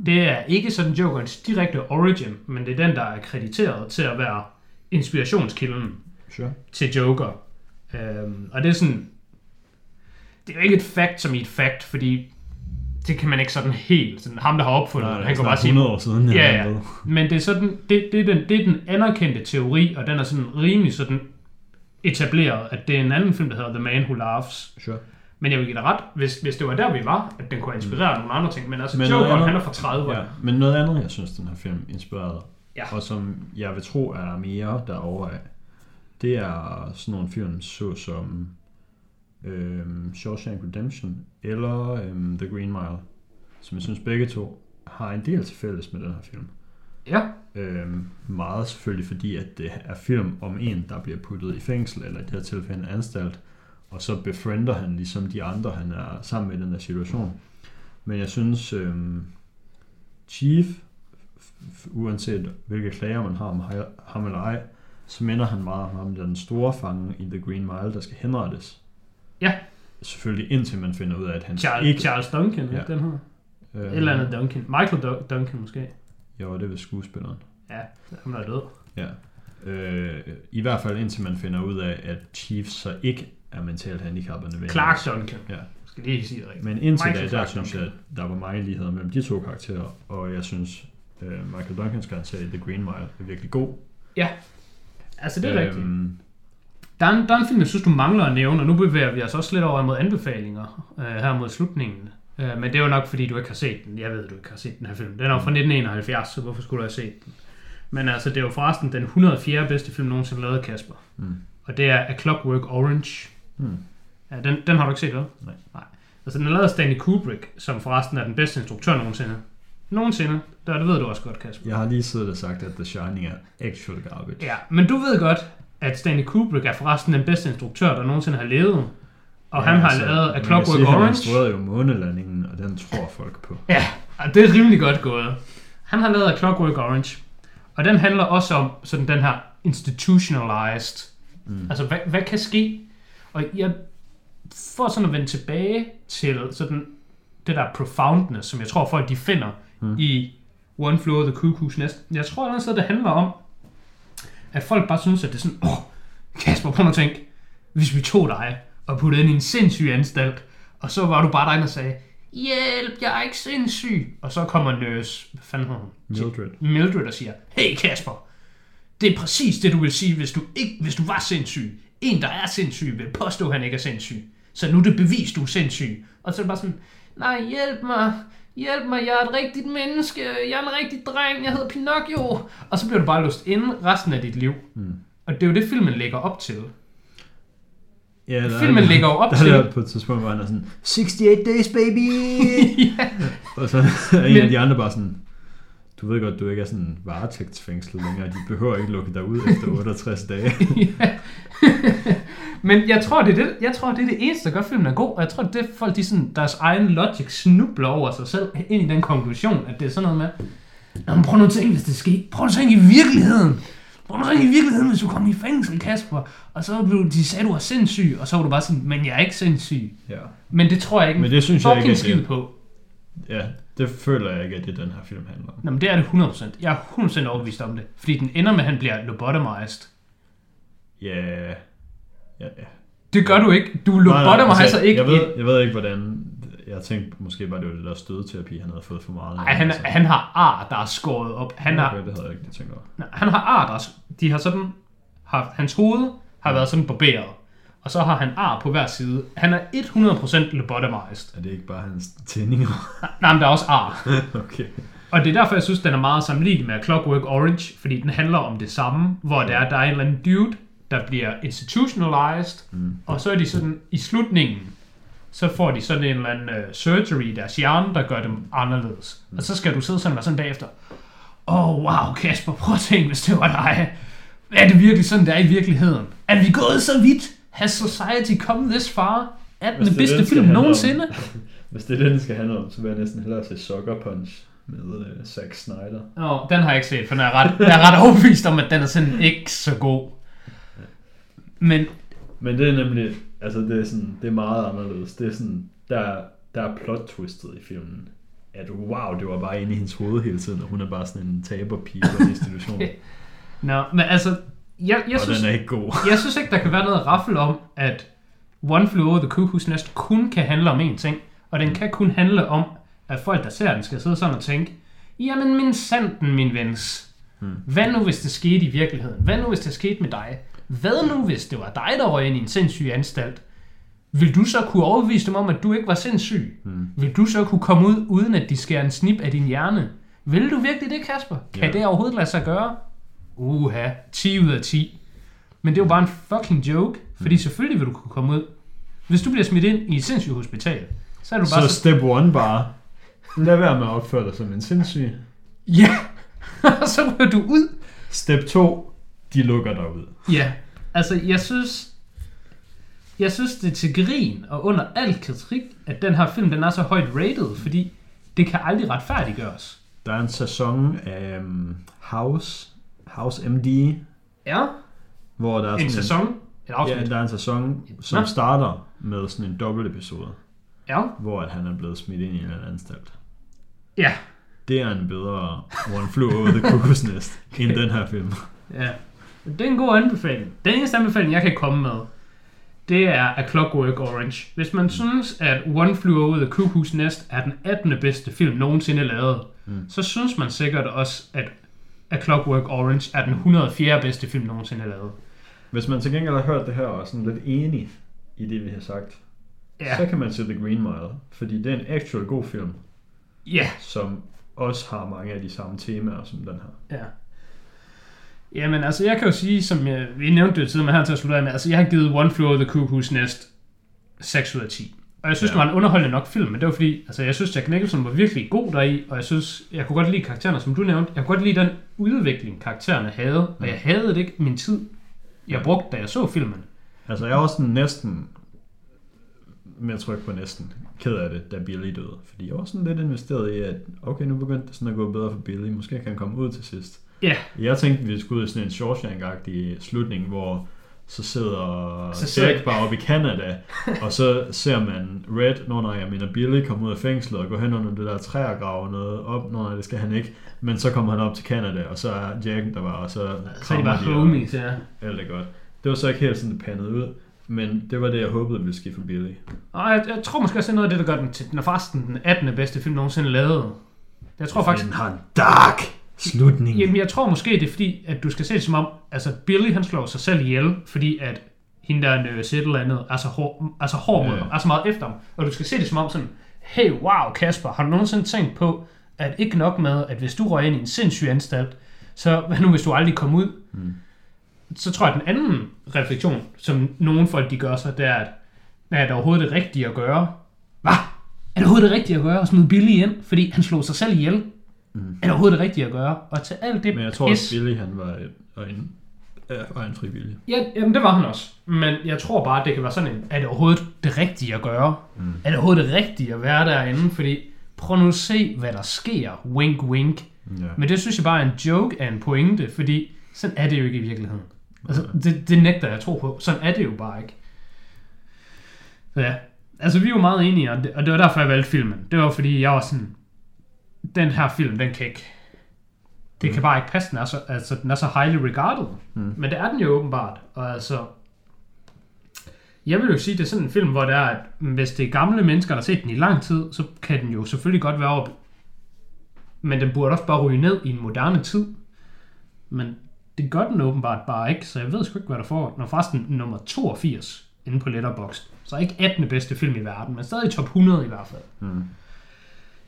Det er ikke sådan Jokerens direkte origin, men det er den, der er krediteret til at være inspirationskilden Sure. til Joker. Øhm, og det er sådan... Det er jo ikke et fact som i et fact, fordi det kan man ikke sådan helt... Sådan, ham, der har opfundet det, han kan bare sige... 100 år siden, Ja, ja. Men det er, sådan, det, det, er den, det er den anerkendte teori, og den er sådan rimelig sådan etableret, at det er en anden film, der hedder The Man Who Laughs. Sure. Men jeg vil give dig ret, hvis, hvis det var der, vi var, at den kunne inspirere mm. nogle andre ting. Men altså, Men Jokeren, andet- han er fra 30'erne. Ja, men noget andet, jeg synes, den her film inspirerede, Ja. og som jeg vil tro er mere derovre af, det er sådan nogle film, såsom øhm, Shawshank Redemption eller øhm, The Green Mile, som jeg synes begge to har en del til fælles med den her film. Ja. Øhm, meget selvfølgelig fordi, at det er film om en, der bliver puttet i fængsel, eller i det her tilfælde en anstalt, og så befriender han ligesom de andre, han er sammen med i den her situation. Men jeg synes, øhm, Chief, uanset hvilke klager man har om ha- ham eller ej, så minder han meget om ham, den store fange i The Green Mile, der skal henrettes. Ja. Selvfølgelig indtil man finder ud af, at han Charles, ikke... Charles Duncan, ja. Den her. Øh, Et eller andet Duncan. Michael Dun- Duncan måske. Jo, det er ved skuespilleren. Ja, han er død. Ja. Øh, I hvert fald indtil man finder ud af, at Chief så ikke er mentalt handicappet nødvendigvis. Clark Duncan. Ja. Skal lige sige det rigtigt. Men indtil Michael da, der synes jeg, at der var mange ligheder mellem de to karakterer, og jeg synes, øh, Michael Duncans karakter i The Green Mile er virkelig god. Altså, det er øhm, rigtigt. Der er, en, der er en film, jeg synes, du mangler at nævne, og nu bevæger vi os også lidt over mod anbefalinger øh, her mod slutningen. Øh, men det er jo nok, fordi du ikke har set den. Jeg ved, du ikke har set den her film. Den er jo fra 1971, så hvorfor skulle du have set den? Men altså, det er jo forresten den 104. bedste film nogensinde lavet, Kasper. Mm. Og det er A Clockwork Orange. hmm. Ja, den, den har du ikke set, vel? Nej. Nej. Altså, den er lavet af Stanley Kubrick, som forresten er den bedste instruktør nogensinde. Nogensinde. Det, det ved du også godt, Kasper. Jeg har lige siddet og sagt, at The Shining er actual garbage. Ja, men du ved godt, at Stanley Kubrick er forresten den bedste instruktør, der nogensinde har levet. Og ja, han har altså, lavet A Clockwork sige, Han Orange. instruerede jo månelandingen, og den tror folk på. Ja, og det er rimelig godt gået. Han har lavet A Clockwork Orange. Og den handler også om sådan den her institutionalized. Mm. Altså, hvad, hvad kan ske? Og jeg får sådan at vende tilbage til sådan det der profoundness, som jeg tror folk de finder Mm. i One Floor of the Cuckoo's Nest. Jeg tror sted, det handler om, at folk bare synes, at det er sådan, åh, oh, Kasper, prøv at tænke, hvis vi tog dig og puttede ind i en sindssyg anstalt, og så var du bare derinde og sagde, hjælp, jeg er ikke sindssyg. Og så kommer nurse, hvad fanden hedder hun? Mildred. Mildred og siger, hey Kasper, det er præcis det, du vil sige, hvis du, ikke, hvis du var sindssyg. En, der er sindssyg, vil påstå, at han ikke er sindssyg. Så nu er det bevist, du er sindssyg. Og så er det bare sådan, nej, hjælp mig, hjælp mig, jeg er et rigtigt menneske, jeg er en rigtig dreng, jeg hedder Pinocchio. Og så bliver du bare låst inde resten af dit liv. Mm. Og det er jo det, filmen lægger op til. Ja, der Filmen er, lægger jo op der til- er der på et tidspunkt, hvor han er sådan, 68 days, baby! <laughs> ja. og så er en af de andre bare sådan, du ved godt, du ikke er sådan varetægtsfængslet længere. De behøver ikke lukke dig ud efter 68 dage. <laughs> <laughs> Men jeg tror, det er det, jeg tror, det er det eneste, der gør filmen er god. Og jeg tror, det er folk, de sådan, deres egen logic snubler over sig selv ind i den konklusion, at det er sådan noget med, Nå, men prøv nu at tænke, hvis det sker. Prøv at tænke i virkeligheden. Prøv nu at tænke i virkeligheden, hvis du kom i fængsel, Kasper. Og så blev de sagde, du var sindssyg. Og så var du bare sådan, men jeg er ikke sindssyg. ja. Men det tror jeg ikke Men det synes jeg ikke, at det- på. ja, det føler jeg ikke, at det den her film handler om. Nå, men det er det 100%. Jeg er 100% overbevist om det. Fordi den ender med, at han bliver lobotomized. Ja, ja, ja. Det gør du ikke. Du lobotomizer altså, ikke jeg ved, jeg ved ikke, hvordan... Jeg tænkte måske bare, det var det der stødterapi, han havde fået for meget. Ej, han, Altså, han har ar, der er skåret op. Han har, Okay, det havde jeg ikke tænkt over. Nej, han har ar, der er, de har sådan, har, hans hoved har været sådan barberet. Og så har han ar på hver side. Han er 100% lobotomized. Er det ikke bare hans tændinger? <laughs> Nej, men der er også ar. <laughs> okay. Og det er derfor, jeg synes, den er meget sammenlignelig med Clockwork Orange, fordi den handler om det samme, hvor der er, der er en eller anden dude, der bliver institutionalized, mm. og så er de sådan, i slutningen, så får de sådan en eller anden uh, surgery i deres hjerne, der gør dem anderledes. Mm. Og så skal du sidde sådan og sådan bagefter, åh, oh, wow, Kasper, prøv at tænke, hvis det var dig. Er det virkelig sådan, det er i virkeligheden? Er vi gået så vidt? Has society come this far? Er den bedste den, skal film nogensinde? <laughs> Hvis det er den skal handle om, så vil jeg næsten hellere se Sucker Punch med uh, Zack Snyder. Åh, oh, den har jeg ikke set, for jeg er ret, jeg er ret overbevist om, at den er sådan ikke så god. Men Men det er nemlig, altså det er sådan, det er meget anderledes. Det er sådan, der, der er plot twistet i filmen. At wow, det var bare inde i hendes hoved hele tiden, og hun er bare sådan en taberpige på en <laughs> institution. Nå, men altså, jeg, jeg, og synes, den er ikke god. jeg synes ikke, der kan være noget raffel om, at One Flew Over the Cuckoo's Nest kun kan handle om én ting, og den kan kun handle om, at folk, der ser den, skal sidde sådan og tænke, jamen min sanden, min vens. Hvad nu, hvis det skete i virkeligheden? Hvad nu, hvis det skete med dig? Hvad nu, hvis det var dig, der røg ind i en sindssyg anstalt? Vil du så kunne overbevise dem om, at du ikke var sindssyg? Hmm. Vil du så kunne komme ud, uden at de skærer en snip af din hjerne? Vil du virkelig det, Kasper? Kan Ja. det overhovedet lade sig gøre? Uha, 10 ud af 10. Men det er jo bare en fucking joke, fordi selvfølgelig vil du kunne komme ud. Hvis du bliver smidt ind i et sindssygt hospital, så er du bare Så step one bare, lad være med at opføre dig som en sindssyg. Ja, og <laughs> så ryger du ud. Step 2, de lukker dig ud. Ja, altså jeg synes, jeg synes det er til grin og under al kritik, at den her film den er så højt rated, fordi det kan aldrig retfærdiggøres. Der er en sæson af um, House, House MD, Ja, hvor der er en sådan sæson, et afsnit. Ja, der er en sæson, som Nå. starter med sådan en dobbelt episode, Ja, hvor at han er blevet smidt ind i en eller anden anstalt. ja, Det er en bedre One Flew Over the Cuckoo's Nest end den her film. ja. Det er en god anbefaling. Den eneste anbefaling, jeg kan komme med, det er A Clockwork Orange. Hvis man synes, at One Flew Over the Cuckoo's Nest er den 18. bedste film nogensinde lavet, Mm. så synes man sikkert også, at A Clockwork Orange er den 104. bedste film nogensinde lavet. Hvis man til gengæld har hørt det her og er sådan lidt enig i det, vi har sagt, Ja, så kan man se The Green Mile, fordi det er en actual god film, ja, som også har mange af de samme temaer som den her. ja. Jamen altså, jeg kan jo sige, som jeg, vi nævnte det tidligere, men her til at slutte af med, altså jeg har givet One Flew Over the Cuckoo's Nest 6 ud af 10. Og jeg synes, Ja. det var en underholdende nok film, men det var fordi, altså jeg synes, Jack Nicholson var virkelig god deri, og jeg synes, jeg kunne godt lide karaktererne, som du nævnte. Jeg kunne godt lide den udvikling, karaktererne havde, og jeg havde det ikke min tid, jeg brugte, da jeg så filmen. Altså jeg er også sådan næsten, tror ikke på næsten, ked af det, da Billy døde. Fordi jeg var sådan lidt investeret i, at okay, nu begyndte det sådan at gå bedre for Billy. Måske kan han komme ud til sidst. Ja, Jeg tænkte, vi skulle ud i sådan en Shawshank-agtig slutning, hvor så sidder Så sidder- Jack bare oppe i Canada, og så ser man Red, når når jeg mener Billy kommer ud af fængslet og går hen under det der træ og graver noget op, når det skal han ikke. Men så kommer han op til Canada, og så er Jack der var, og så så er de bare og homies, ja. alt er godt. Det var så ikke helt sådan, det pandede ud, men det var det, jeg håbede ville ske for Billy. Og jeg, jeg tror måske også, det er noget af det, der gør den til, den er faktisk den 18. bedste film nogensinde lavet. Jeg tror faktisk, Den har en dark slutning. Jamen, jeg tror måske, det er fordi, at du skal se det som om, altså Billy han slår sig selv ihjel, fordi at hende der øh, et eller andet, altså hård, altså hård mod Ja. ham, altså meget efter ham. Og du skal se det som om sådan, hey, wow, Kasper, har du nogensinde tænkt på, at ikke nok med, at hvis du røg ind i en sindssyg anstalt, så hvad nu, hvis du aldrig kom ud? Mm. Så tror jeg, at den anden refleksion, som nogle folk de gør sig, det er, at er det overhovedet det rigtige at gøre? Hvad? Er det overhovedet det rigtige at gøre at smide Billy ind, fordi han slog sig selv ihjel? Mm. Er det overhovedet det rigtige at gøre? Og til alt det Men jeg tror pis, også, Billy han var, en, ja, var en frivillig. Ja, jamen det var han også. Men jeg tror bare, det kan være sådan en, er det overhovedet det rigtige at gøre? Mm. Er det overhovedet det rigtige at være derinde? Fordi prøv nu at se, hvad der sker. Wink, wink. Ja. Men det synes jeg bare er en joke af en pointe, fordi sådan er det jo ikke i virkeligheden. Altså, det, det nægter jeg at tro på. Sådan er det jo bare ikke. Så ja, altså vi er jo meget enige, og det, og det var derfor, jeg valgte filmen. Det var fordi, jeg var sådan, den her film, den kan ikke, det Mm. kan bare ikke passe, den er så, altså, den er så highly regarded. Mm. Men det er den jo åbenbart, og altså, jeg vil jo sige, det er sådan en film, hvor det er, at hvis det er gamle mennesker, der har set den i lang tid, så kan den jo selvfølgelig godt være op. Men den burde også bare ryge ned i en moderne tid. Men det gør den åbenbart bare ikke, så jeg ved sgu ikke, hvad der får. Når forresten nummer 82 inde på Letterboxd. Så ikke 18. bedste film i verden, men stadig top 100 i hvert fald. Mm.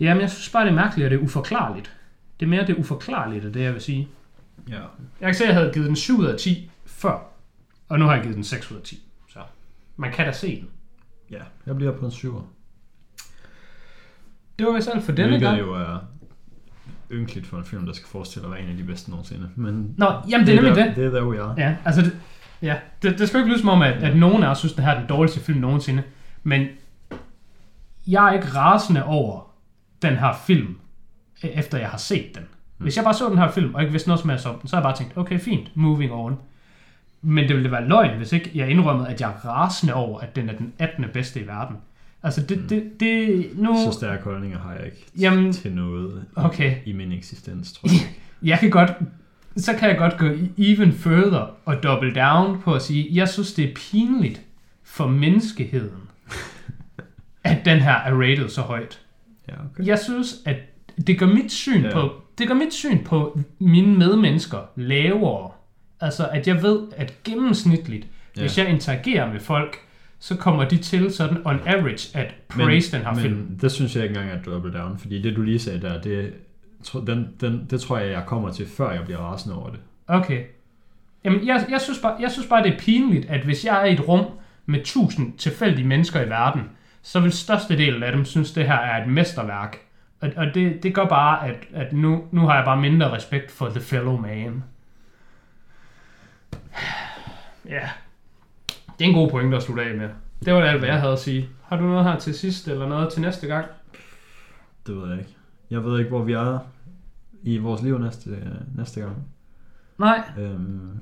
Jamen, jeg synes bare, det er mærkeligt, og det er uforklarligt. Det er mere det uforklarlige, det jeg vil sige. Ja. Jeg kan se, at jeg havde givet den 7 ud af 10 før, og nu har jeg givet den 6 ud af 10. Så man kan da se den. ja, jeg bliver på en syver. Det var vist alt for denne Hvilket gang. jo er ynkeligt for en film, der skal forestille at være en af de bedste nogensinde. Men Nå, jamen det er nemlig der, det. Det er der, vi er. Ja, altså det, ja, det, det skal jo ikke lyde som om, at, at nogen af os synes, det her er den dårligste film nogensinde. Men jeg er ikke rasende over den her film, e- efter jeg har set den. Hvis jeg bare så den her film, og ikke vidste noget som helst om den, så har jeg bare tænkt, okay, fint, moving on. Men det ville være løgn, hvis ikke jeg indrømmede, at jeg er rasende over, at den er den 18. bedste i verden. Altså, det, det, det nu... Så stærke holdninger har jeg ikke Jamen, til noget okay. i min eksistens, tror jeg. <laughs> Jeg kan godt, så kan jeg godt gå even further og double down på at sige, jeg synes, det er pinligt for menneskeheden, <laughs> at den her er rated så højt. Ja, okay. Jeg synes, at det gør mit syn Ja. på det gør mit syn på mine medmennesker lavere. Altså, at jeg ved, at gennemsnitligt, Ja. hvis jeg interagerer med folk, så kommer de til sådan on average at praise den her men film. det synes jeg ikke engang er double down, fordi det du lige sagde der, det, den, den, det tror jeg, jeg kommer til, før jeg bliver rasende over det. Okay. Jamen, jeg, jeg, synes bare, jeg synes bare, det er pinligt, at hvis jeg er i et rum med tusind tilfældige mennesker i verden, så vil størstedelen af dem synes, det her er et mesterværk. Og, og det, det gør bare, at, at nu, nu har jeg bare mindre respekt for The Fellow Man. Ja. Det er en god pointe at slutte af med. Det var alt, hvad jeg havde at sige. Har du noget her til sidst, eller noget til næste gang? Det ved jeg ikke. Jeg ved ikke, hvor vi er i vores liv næste, næste gang. Nej. Øhm,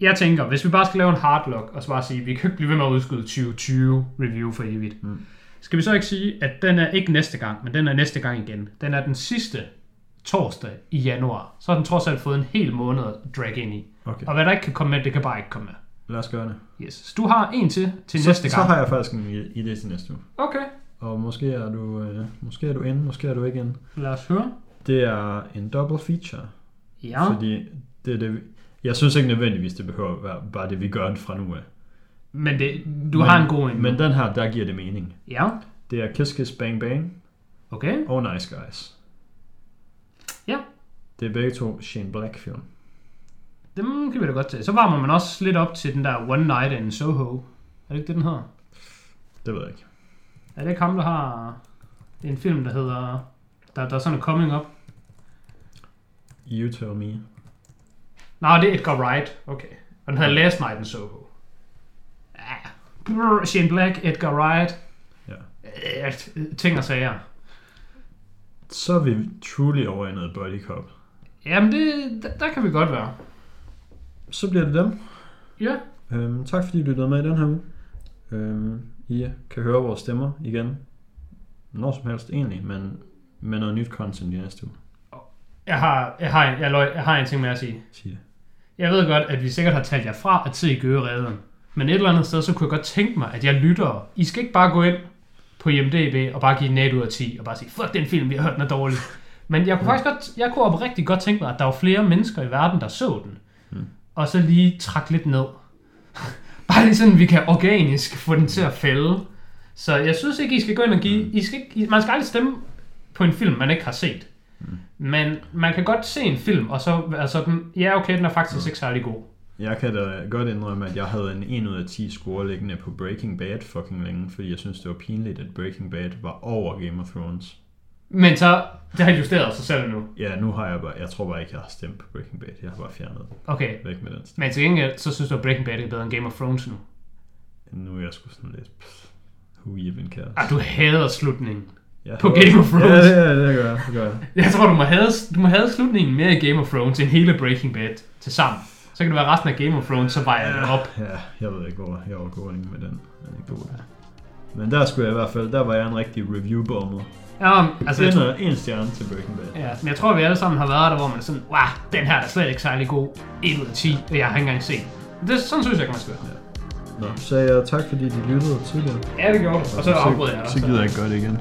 Jeg tænker, hvis vi bare skal lave en hardlock, og så bare sige, vi kan ikke blive ved med at udskyde 2020 review for evigt. Mm. Skal vi så ikke sige, at den er ikke næste gang, men den er næste gang igen. Den er den sidste torsdag i januar. Så har den trods alt fået en hel måned at drag ind i. okay, Og hvad der ikke kan komme med, det kan bare ikke komme med. lad os gøre det. Yes. Så du har en til til så, næste så gang. har jeg faktisk en i- idé til næste uge. Okay. Og måske er du, øh, måske er du inde, måske er du ikke inde. Lad os høre. Det er en double feature. Ja. Fordi det er det, jeg synes ikke nødvendigvis, det behøver at være bare det, vi gør fra nu af. Men det, du men, har en god en. Men den her, der giver det mening. Ja. Det er Kiss Kiss Bang Bang Okay. og Nice Guys. Ja. Det er begge to Shane Black film. Dem kan vi da godt tage. Så varmer man også lidt op til den der One Night in Soho. Er det ikke det, den hedder? Det ved jeg ikke. Er det ikke ham, der har en film, der hedder... Der, der er sådan en coming up? You Tell Me. Nej, det er Edgar Wright. Okay. Og den hedder Last Night in Soho. Ja. Brr, Shane Black, Edgar Wright. Ja. Øh, ting og sager. Så er vi truly over i noget body cop. Jamen, det, der, der kan vi godt være. Så bliver det dem. Ja. Øhm, tak fordi I lyttede med i den her uge. Øhm, I kan høre vores stemmer igen. Når som helst egentlig, men med noget nyt content i næste uge. Jeg har, jeg, har, jeg, løg, jeg har en ting med at sige. Sig det. Jeg ved godt, at vi sikkert har talt jer fra at se Gøgeredden. Men et eller andet sted, så kunne jeg godt tænke mig, at jeg lytter. I skal ikke bare gå ind på IMDb og bare give den 8 ud af 10 og bare sige, fuck den film, vi har hørt, den er dårlig. <laughs> Men jeg kunne faktisk godt, jeg kunne oprigtigt godt tænke mig, at der var flere mennesker i verden, der så den. Mm. Og så lige trække lidt ned. <laughs> bare lige sådan, vi kan organisk få den til at falde. Så jeg synes ikke, I skal gå ind og give... I skal ikke, I, man skal aldrig stemme på en film, man ikke har set. Men man kan godt se en film, og så være sådan, ja okay, den er faktisk ikke særlig god. Jeg kan da godt indrømme, at jeg havde en 1 ud af 10 score liggende på Breaking Bad fucking længe, fordi jeg synes, det var pinligt, at Breaking Bad var over Game of Thrones. Men så, det har justeret sig selv nu. Ja, nu har jeg bare, jeg tror bare ikke, jeg har stemt på Breaking Bad. Jeg har bare fjernet den Okay, væk med den. men til gengæld, så synes du, at Breaking Bad er bedre end Game of Thrones nu. Nu er jeg sgu sådan lidt, pff, who even cares? Ah, du hader slutningen. Jeg på Game of Thrones. Ja, ja, det gør jeg. Det gør jeg. Jeg tror, du må have, du må have slutningen mere i Game of Thrones end hele Breaking Bad til sammen. Så kan det være resten af Game of Thrones, så vejer det op. Ja, jeg ved ikke, hvor jeg var going med den anekdote. Men der skulle jeg i hvert fald, der var jeg en rigtig review-bomber. Ja, altså, tror, er en stjerne til Breaking Bad. ja, men jeg tror, vi alle sammen har været der, hvor man er sådan, wow, den her er slet ikke særlig god. 1 ud af 10, og jeg har ikke engang set. den." Det, sådan synes jeg, man skal være. Nå, så jeg tak fordi de lyttede tidligere. Ja, det gjorde det. Og så afbryder jeg dig. Så gider jeg ikke gøre det igen.